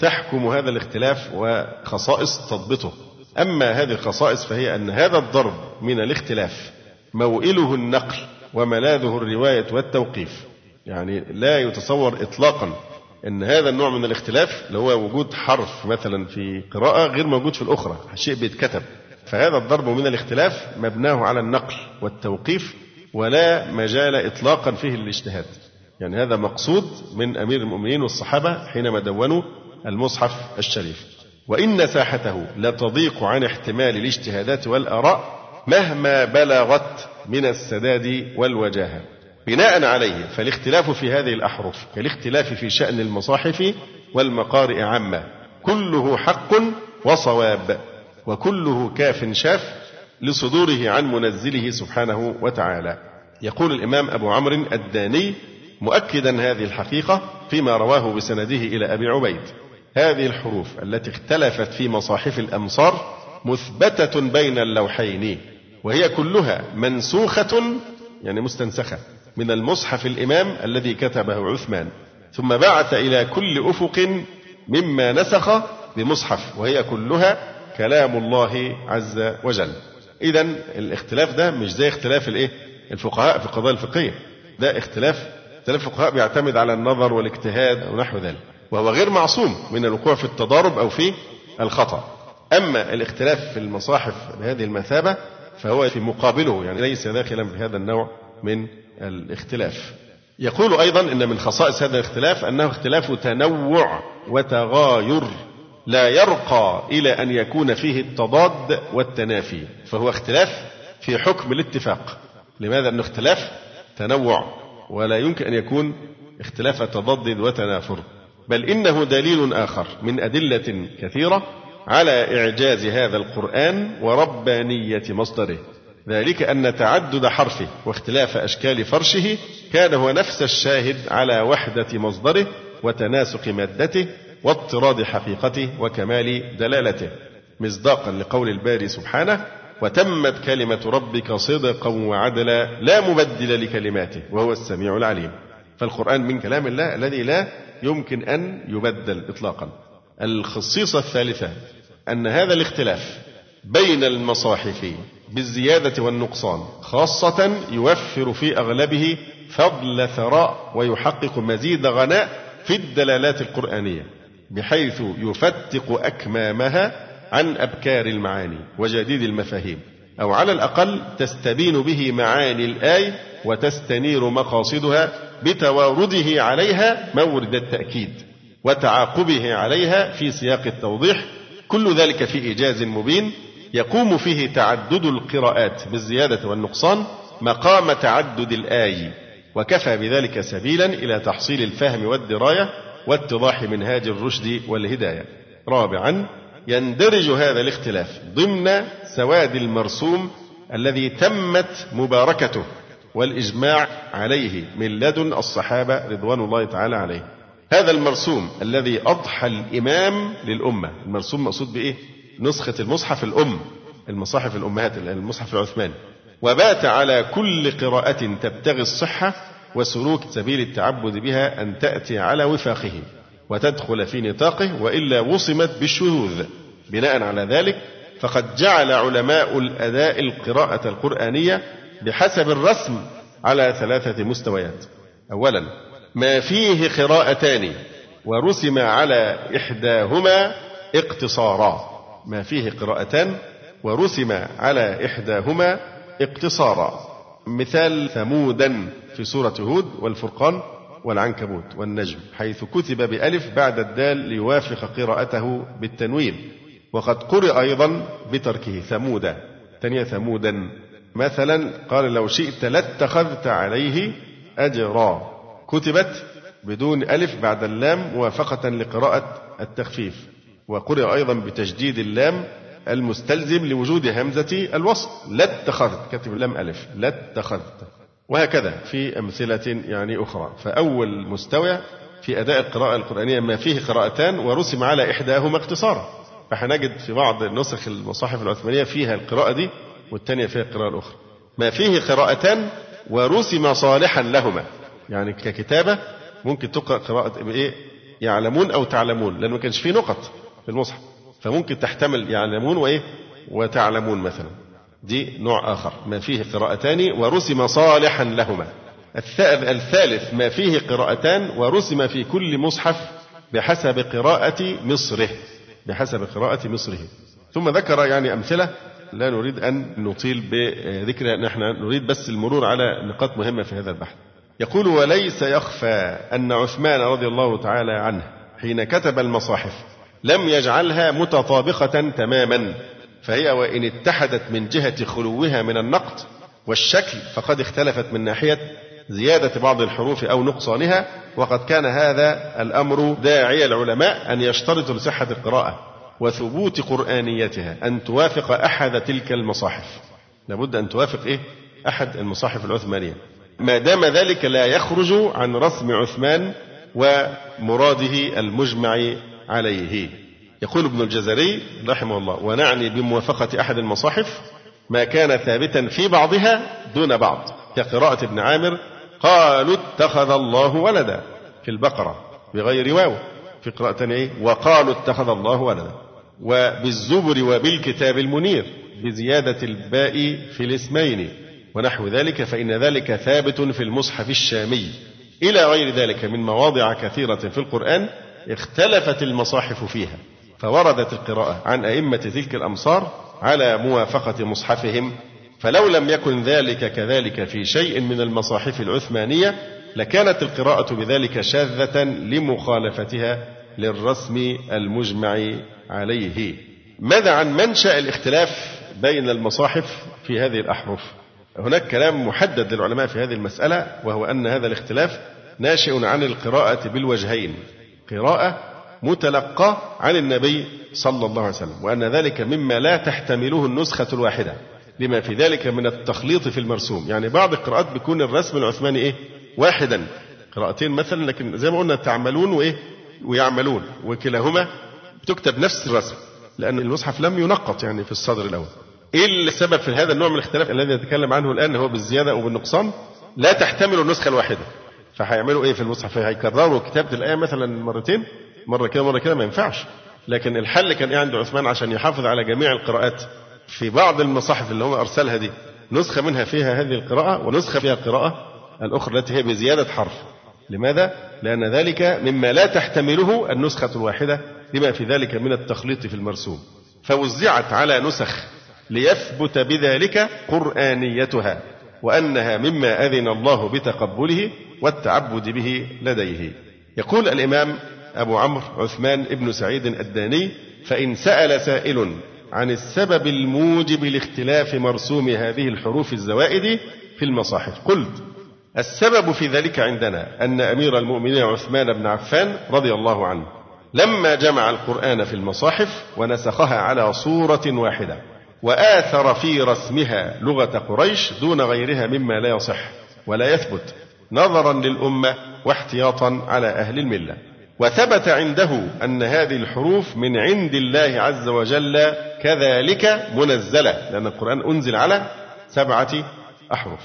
[SPEAKER 1] تحكم هذا الاختلاف وخصائص تضبطه أما هذه الخصائص فهي أن هذا الضرب من الاختلاف موئله النقل وملاذه الرواية والتوقيف يعني لا يتصور إطلاقا أن هذا النوع من الاختلاف اللي هو وجود حرف مثلا في قراءة غير موجود في الأخرى شيء بيتكتب فهذا الضرب من الاختلاف مبناه على النقل والتوقيف ولا مجال إطلاقا فيه للاجتهاد يعني هذا مقصود من أمير المؤمنين والصحابة حينما دونوا المصحف الشريف وإن ساحته لتضيق عن احتمال الاجتهادات والآراء مهما بلغت من السداد والوجاهة بناء عليه فالاختلاف في هذه الأحرف كالاختلاف في شأن المصاحف والمقارئ عامة كله حق وصواب وكله كاف شاف لصدوره عن منزله سبحانه وتعالى. يقول الامام ابو عمرو الداني مؤكدا هذه الحقيقه فيما رواه بسنده الى ابي عبيد. هذه الحروف التي اختلفت في مصاحف الامصار مثبته بين اللوحين وهي كلها منسوخه يعني مستنسخه من المصحف الامام الذي كتبه عثمان ثم بعث الى كل افق مما نسخ بمصحف وهي كلها كلام الله عز وجل إذا الاختلاف ده مش زي اختلاف الإيه؟ الفقهاء في القضايا الفقهية ده اختلاف اختلاف الفقهاء بيعتمد على النظر والاجتهاد ونحو ذلك وهو غير معصوم من الوقوع في التضارب أو في الخطأ أما الاختلاف في المصاحف بهذه المثابة فهو في مقابله يعني ليس داخلا في هذا النوع من الاختلاف يقول أيضا أن من خصائص هذا الاختلاف أنه اختلاف تنوع وتغاير لا يرقى إلى أن يكون فيه التضاد والتنافي فهو اختلاف في حكم الاتفاق لماذا؟ ان اختلاف تنوع ولا يمكن أن يكون اختلاف تضاد وتنافر بل إنه دليل آخر من أدلة كثيرة على إعجاز هذا القرآن وربانية مصدره ذلك أن تعدد حرفه واختلاف أشكال فرشه كان هو نفس الشاهد على وحدة مصدره وتناسق مادته واطراد حقيقته وكمال دلالته مصداقا لقول الباري سبحانه وتمت كلمة ربك صدقا وعدلا لا مبدل لكلماته وهو السميع العليم فالقرآن من كلام الله الذي لا يمكن أن يبدل إطلاقا الخصيصة الثالثة أن هذا الاختلاف بين المصاحف بالزيادة والنقصان خاصة يوفر في أغلبه فضل ثراء ويحقق مزيد غناء في الدلالات القرآنية بحيث يفتق أكمامها عن أبكار المعاني وجديد المفاهيم أو على الأقل تستبين به معاني الآية وتستنير مقاصدها بتوارده عليها مورد التأكيد وتعاقبه عليها في سياق التوضيح كل ذلك في إيجاز مبين يقوم فيه تعدد القراءات بالزيادة والنقصان مقام تعدد الآي وكفى بذلك سبيلا إلى تحصيل الفهم والدراية واتضاح منهاج الرشد والهداية رابعا يندرج هذا الاختلاف ضمن سواد المرسوم الذي تمت مباركته والإجماع عليه من لدن الصحابة رضوان الله تعالى عليه هذا المرسوم الذي أضحى الإمام للأمة المرسوم مقصود بإيه؟ نسخة المصحف الأم المصاحف الأمهات المصحف العثماني وبات على كل قراءة تبتغي الصحة وسلوك سبيل التعبد بها أن تأتي على وفاقه وتدخل في نطاقه وإلا وصمت بالشذوذ بناء على ذلك فقد جعل علماء الأداء القراءة القرآنية بحسب الرسم على ثلاثة مستويات أولا ما فيه قراءتان ورسم على إحداهما اقتصارا ما فيه قراءتان ورسم على إحداهما اقتصارا مثال ثمودا في سورة هود والفرقان والعنكبوت والنجم حيث كتب بألف بعد الدال ليوافق قراءته بالتنوين وقد قرأ أيضا بتركه ثمودا تنيا ثمودا مثلا قال لو شئت لاتخذت عليه أجرا كتبت بدون ألف بعد اللام موافقة لقراءة التخفيف وقرأ أيضا بتشديد اللام المستلزم لوجود همزة الوصل لاتخذت كتب لم ألف لاتخذت وهكذا في أمثلة يعني أخرى فأول مستوى في أداء القراءة القرآنية ما فيه قراءتان ورسم على إحداهما اقتصارا فهنجد في بعض النسخ المصاحف العثمانية فيها القراءة دي والثانية فيها القراءة الأخرى ما فيه قراءتان ورسم صالحا لهما يعني ككتابة ممكن تقرأ قراءة إيه يعلمون أو تعلمون لأنه ما كانش فيه نقط في المصحف فممكن تحتمل يعلمون وإيه وتعلمون مثلا دي نوع آخر ما فيه قراءتان ورسم صالحا لهما الثالث ما فيه قراءتان ورسم في كل مصحف بحسب قراءة مصره بحسب قراءة مصره ثم ذكر يعني أمثلة لا نريد أن نطيل بذكرها نحن نريد بس المرور على نقاط مهمة في هذا البحث يقول وليس يخفى أن عثمان رضي الله تعالى عنه حين كتب المصاحف لم يجعلها متطابقة تماما فهي وإن اتحدت من جهة خلوها من النقد والشكل فقد اختلفت من ناحية زيادة بعض الحروف أو نقصانها وقد كان هذا الأمر داعي العلماء أن يشترطوا لصحة القراءة وثبوت قرآنيتها أن توافق أحد تلك المصاحف لابد أن توافق إيه؟ أحد المصاحف العثمانية ما دام ذلك لا يخرج عن رسم عثمان ومراده المجمع عليه يقول ابن الجزري رحمه الله ونعني بموافقة أحد المصاحف ما كان ثابتا في بعضها دون بعض كقراءة ابن عامر قالوا اتخذ الله ولدا في البقرة بغير واو في قراءة ثانية إيه؟ وقالوا اتخذ الله ولدا وبالزبر وبالكتاب المنير بزيادة الباء في الاسمين ونحو ذلك فإن ذلك ثابت في المصحف الشامي إلى غير ذلك من مواضع كثيرة في القرآن اختلفت المصاحف فيها فوردت القراءة عن أئمة تلك الأمصار على موافقة مصحفهم فلو لم يكن ذلك كذلك في شيء من المصاحف العثمانية لكانت القراءة بذلك شاذة لمخالفتها للرسم المجمع عليه. ماذا عن منشأ الاختلاف بين المصاحف في هذه الأحرف؟ هناك كلام محدد للعلماء في هذه المسألة وهو أن هذا الاختلاف ناشئ عن القراءة بالوجهين قراءة متلقى عن النبي صلى الله عليه وسلم وأن ذلك مما لا تحتمله النسخة الواحدة لما في ذلك من التخليط في المرسوم يعني بعض القراءات بيكون الرسم العثماني إيه واحدا قراءتين مثلا لكن زي ما قلنا تعملون وإيه ويعملون وكلاهما بتكتب نفس الرسم لأن المصحف لم ينقط يعني في الصدر الأول إيه السبب في هذا النوع من الاختلاف الذي نتكلم عنه الآن هو بالزيادة أو بالنقصان لا تحتمل النسخة الواحدة فهيعملوا ايه في المصحف؟ هيكرروا كتابه الايه مثلا مرتين مرة كده مرة كده ما ينفعش لكن الحل كان إيه عند عثمان عشان يحافظ على جميع القراءات في بعض المصاحف اللي هو أرسلها دي نسخة منها فيها هذه القراءة ونسخة فيها القراءة الأخرى التي هي بزيادة حرف لماذا؟ لأن ذلك مما لا تحتمله النسخة الواحدة لما في ذلك من التخليط في المرسوم فوزعت على نسخ ليثبت بذلك قرآنيتها وأنها مما أذن الله بتقبله والتعبد به لديه يقول الإمام أبو عمرو عثمان بن سعيد الداني فإن سأل سائل عن السبب الموجب لاختلاف مرسوم هذه الحروف الزوائد في المصاحف قلت السبب في ذلك عندنا أن أمير المؤمنين عثمان بن عفان رضي الله عنه لما جمع القرآن في المصاحف ونسخها على صورة واحدة وآثر في رسمها لغة قريش دون غيرها مما لا يصح ولا يثبت نظرا للأمة واحتياطا على أهل الملة وثبت عنده أن هذه الحروف من عند الله عز وجل كذلك منزلة لأن القرآن أنزل على سبعة أحرف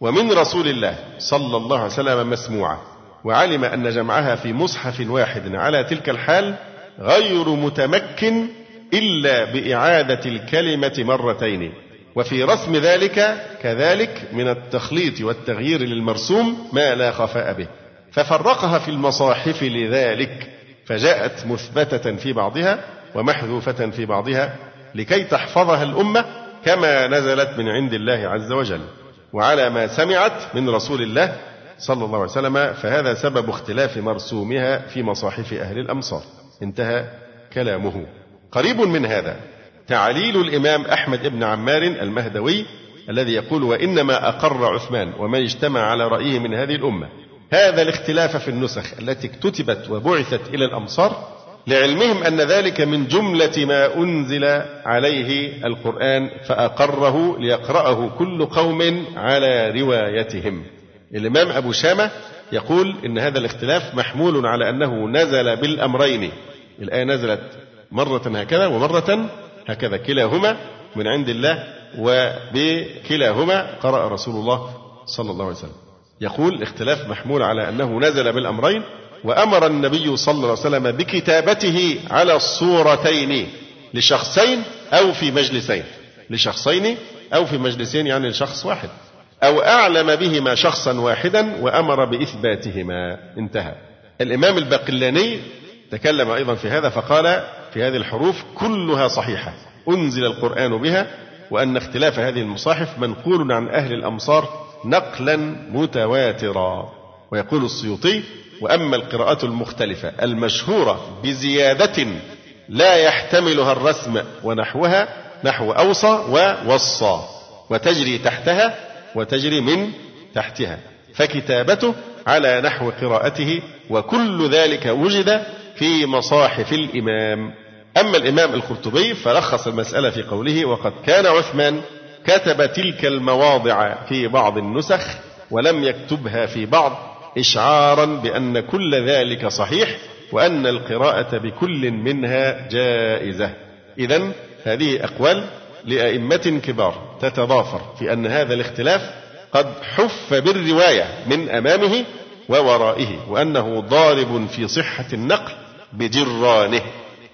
[SPEAKER 1] ومن رسول الله صلى الله عليه وسلم مسموعة وعلم أن جمعها في مصحف واحد على تلك الحال غير متمكن إلا بإعادة الكلمة مرتين وفي رسم ذلك كذلك من التخليط والتغيير للمرسوم ما لا خفاء به ففرقها في المصاحف لذلك فجاءت مثبتة في بعضها ومحذوفة في بعضها لكي تحفظها الأمة كما نزلت من عند الله عز وجل وعلى ما سمعت من رسول الله صلى الله عليه وسلم فهذا سبب اختلاف مرسومها في مصاحف أهل الأمصار انتهى كلامه قريب من هذا تعليل الإمام أحمد بن عمار المهدوي الذي يقول وإنما أقر عثمان ومن اجتمع على رأيه من هذه الأمة هذا الاختلاف في النسخ التي اكتتبت وبعثت إلى الأمصار لعلمهم أن ذلك من جملة ما أنزل عليه القرآن فأقره ليقرأه كل قوم على روايتهم الإمام أبو شامة يقول إن هذا الاختلاف محمول على أنه نزل بالأمرين الآية نزلت مرة هكذا ومرة هكذا كلاهما من عند الله وبكلاهما قرأ رسول الله صلى الله عليه وسلم يقول اختلاف محمول على أنه نزل بالأمرين وأمر النبي صلى الله عليه وسلم بكتابته على الصورتين لشخصين أو في مجلسين لشخصين أو في مجلسين يعني لشخص واحد أو أعلم بهما شخصا واحدا وأمر بإثباتهما انتهى الإمام البقلاني تكلم أيضا في هذا فقال في هذه الحروف كلها صحيحة أنزل القرآن بها وأن اختلاف هذه المصاحف منقول عن أهل الأمصار نقلا متواترا ويقول السيوطي وأما القراءة المختلفة المشهورة بزيادة لا يحتملها الرسم ونحوها نحو أوصى ووصى وتجري تحتها وتجري من تحتها فكتابته على نحو قراءته وكل ذلك وجد في مصاحف الإمام أما الإمام القرطبي فلخص المسألة في قوله وقد كان عثمان كتب تلك المواضع في بعض النسخ ولم يكتبها في بعض إشعارا بأن كل ذلك صحيح وأن القراءة بكل منها جائزة إذا هذه أقوال لأئمة كبار تتضافر في أن هذا الاختلاف قد حف بالرواية من أمامه وورائه وأنه ضارب في صحة النقل بجرانه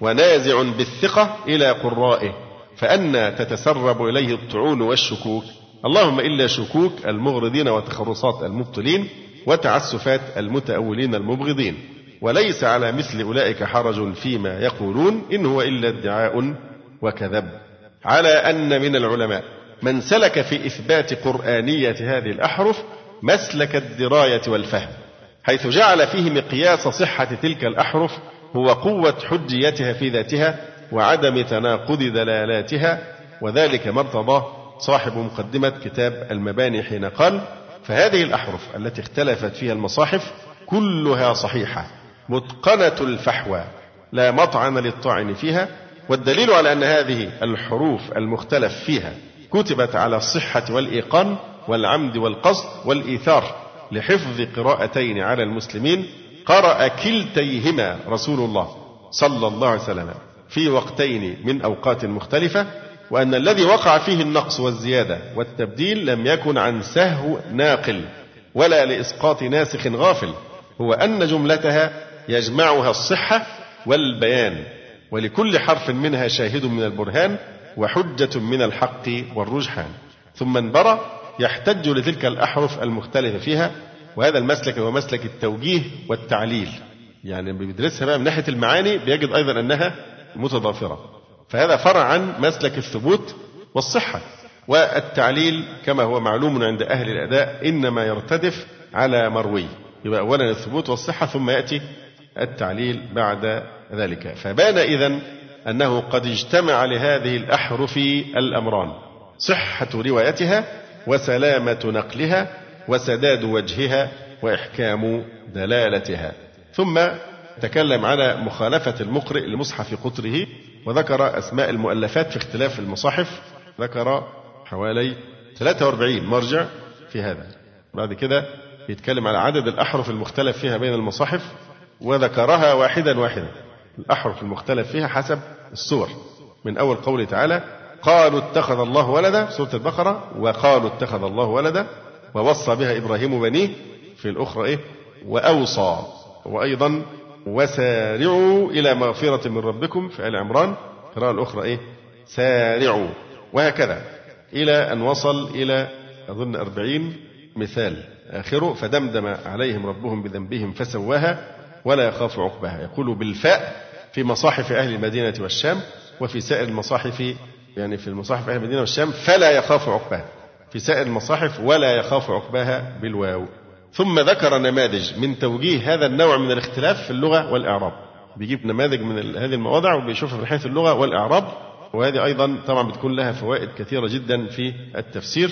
[SPEAKER 1] ونازع بالثقة إلى قرائه فأنى تتسرب إليه الطعون والشكوك اللهم إلا شكوك المغرضين وتخرصات المبطلين وتعسفات المتأولين المبغضين وليس على مثل أولئك حرج فيما يقولون إن هو إلا ادعاء وكذب على أن من العلماء من سلك في إثبات قرآنية هذه الأحرف مسلك الدراية والفهم حيث جعل فيه مقياس صحة تلك الأحرف هو قوة حجيتها في ذاتها وعدم تناقض دلالاتها وذلك ما ارتضاه صاحب مقدمة كتاب المباني حين قال فهذه الأحرف التي اختلفت فيها المصاحف كلها صحيحة متقنة الفحوى لا مطعن للطعن فيها والدليل على أن هذه الحروف المختلف فيها كتبت على الصحة والإيقان والعمد والقصد والإيثار لحفظ قراءتين على المسلمين قرأ كلتيهما رسول الله صلى الله عليه وسلم في وقتين من أوقات مختلفة وأن الذي وقع فيه النقص والزيادة والتبديل لم يكن عن سهو ناقل ولا لإسقاط ناسخ غافل هو أن جملتها يجمعها الصحة والبيان ولكل حرف منها شاهد من البرهان وحجة من الحق والرجحان ثم انبرى يحتج لتلك الأحرف المختلفة فيها وهذا المسلك هو مسلك التوجيه والتعليل يعني بيدرسها بقى من ناحية المعاني بيجد أيضا أنها متضافرة فهذا فرع عن مسلك الثبوت والصحة والتعليل كما هو معلوم عند أهل الأداء إنما يرتدف على مروي يبقى أولا الثبوت والصحة ثم يأتي التعليل بعد ذلك فبان إذن أنه قد اجتمع لهذه الأحرف الأمران صحة روايتها وسلامة نقلها وسداد وجهها وإحكام دلالتها ثم تكلم على مخالفة المقرئ لمصحف قطره وذكر أسماء المؤلفات في اختلاف المصاحف ذكر حوالي 43 مرجع في هذا بعد كده بيتكلم على عدد الأحرف المختلف فيها بين المصاحف وذكرها واحدا واحدا الأحرف المختلف فيها حسب السور من أول قوله تعالى قالوا اتخذ الله ولدا سورة البقرة وقالوا اتخذ الله ولدا ووصى بها إبراهيم بنيه في الأخرى إيه وأوصى وأيضا وسارعوا إلى مغفرة من ربكم في آل عمران القراءة الأخرى إيه سارعوا وهكذا إلى أن وصل إلى أظن أربعين مثال آخره فدمدم عليهم ربهم بذنبهم فسواها ولا يخاف عقبها يقول بالفاء في مصاحف أهل المدينة والشام وفي سائر المصاحف يعني في المصاحف أهل المدينة والشام فلا يخاف عقبها في سائر المصاحف ولا يخاف عقباها بالواو ثم ذكر نماذج من توجيه هذا النوع من الاختلاف في اللغة والإعراب بيجيب نماذج من هذه المواضع وبيشوفها من حيث اللغة والإعراب وهذه أيضا طبعا بتكون لها فوائد كثيرة جدا في التفسير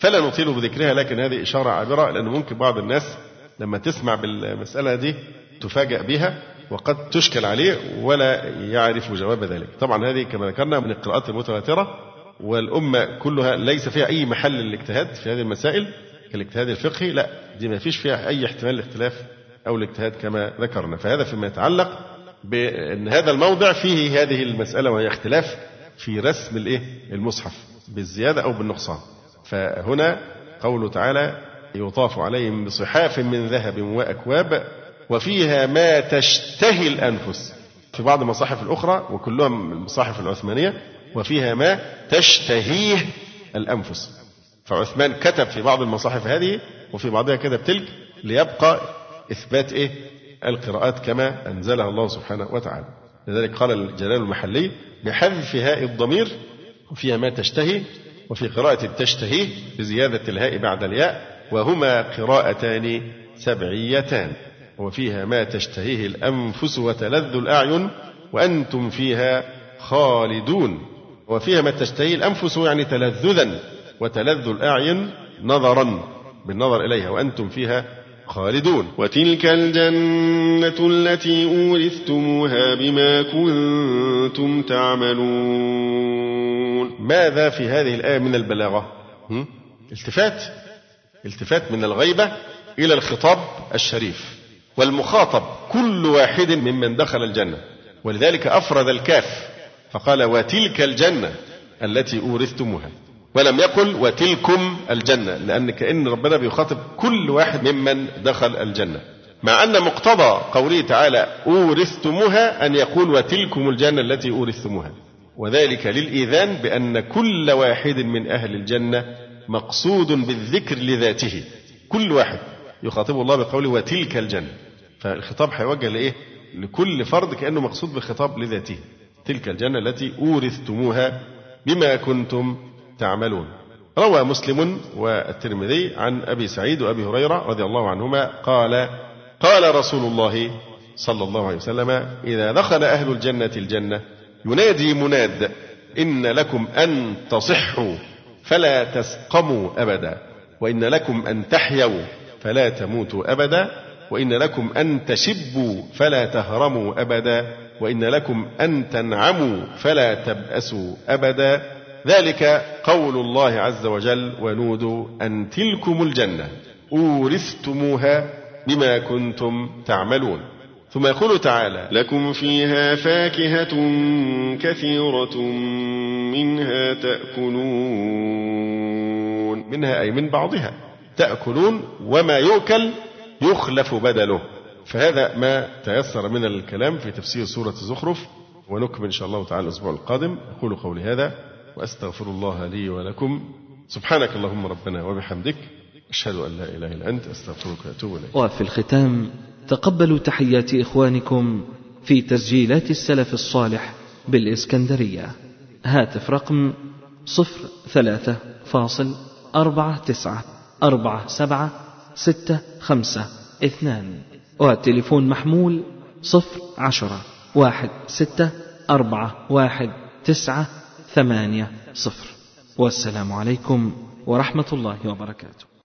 [SPEAKER 1] فلا نطيل بذكرها لكن هذه إشارة عابرة لأن ممكن بعض الناس لما تسمع بالمسألة دي تفاجأ بها وقد تشكل عليه ولا يعرف جواب ذلك طبعا هذه كما ذكرنا من القراءات المتواترة والأمة كلها ليس فيها أي محل للاجتهاد في هذه المسائل كالاجتهاد الفقهي لا دي ما فيش فيها أي احتمال الاختلاف أو الاجتهاد كما ذكرنا فهذا فيما يتعلق بأن هذا الموضع فيه هذه المسألة وهي اختلاف في رسم الإيه المصحف بالزيادة أو بالنقصان فهنا قوله تعالى يطاف عليهم بصحاف من ذهب وأكواب وفيها ما تشتهي الأنفس في بعض المصاحف الأخرى وكلها المصاحف العثمانية وفيها ما تشتهيه الأنفس فعثمان كتب في بعض المصاحف هذه وفي بعضها كتب تلك ليبقى إثبات إيه القراءات كما أنزلها الله سبحانه وتعالى لذلك قال الجلال المحلي بحذف هاء الضمير وفيها ما تشتهي وفي قراءة تشتهيه بزيادة الهاء بعد الياء وهما قراءتان سبعيتان وفيها ما تشتهيه الأنفس وتلذ الأعين وأنتم فيها خالدون وفيها ما تشتهيه الأنفس يعني تلذذا وتلذ الأعين نظرا بالنظر إليها وأنتم فيها خالدون
[SPEAKER 2] وتلك الجنة التي أورثتموها بما كنتم تعملون
[SPEAKER 1] ماذا في هذه الآية من البلاغة التفات التفات من الغيبة إلى الخطاب الشريف والمخاطب كل واحد ممن دخل الجنة ولذلك أفرد الكاف فقال وتلك الجنة التي أورثتموها ولم يقل وتلكم الجنة لأن كأن ربنا بيخاطب كل واحد ممن دخل الجنة مع أن مقتضى قوله تعالى أورثتموها أن يقول وتلكم الجنة التي أورثتموها وذلك للإيذان بأن كل واحد من أهل الجنة مقصود بالذكر لذاته كل واحد يخاطبه الله بقوله وتلك الجنة فالخطاب هيوجه لإيه؟ لكل فرد كأنه مقصود بخطاب لذاته تلك الجنة التي أورثتموها بما كنتم تعملون روى مسلم والترمذي عن أبي سعيد وأبي هريرة رضي الله عنهما قال قال رسول الله صلى الله عليه وسلم إذا دخل أهل الجنة الجنة ينادي مناد إن لكم أن تصحوا فلا تسقموا أبدا وإن لكم أن تحيوا فلا تموتوا أبدا وإن لكم أن تشبوا فلا تهرموا أبدا وإن لكم أن تنعموا فلا تبأسوا أبدا ذلك قول الله عز وجل ونودوا أن تلكم الجنة أورثتموها بما كنتم تعملون ثم يقول تعالى لكم فيها فاكهة كثيرة منها تأكلون منها أي من بعضها تأكلون وما يؤكل يخلف بدله فهذا ما تيسر من الكلام في تفسير سورة الزخرف ونكمل إن شاء الله تعالى الأسبوع القادم أقول قولي هذا وأستغفر الله لي ولكم سبحانك اللهم ربنا وبحمدك أشهد أن لا إله إلا أنت أستغفرك وأتوب إليك
[SPEAKER 3] وفي الختام تقبلوا تحيات إخوانكم في تسجيلات السلف الصالح بالإسكندرية هاتف رقم صفر ثلاثة فاصل أربعة تسعة أربعة سبعة ستة خمسة اثنان وتليفون محمول صفر عشرة واحد ستة أربعة واحد تسعة ثمانية صفر والسلام عليكم ورحمة الله وبركاته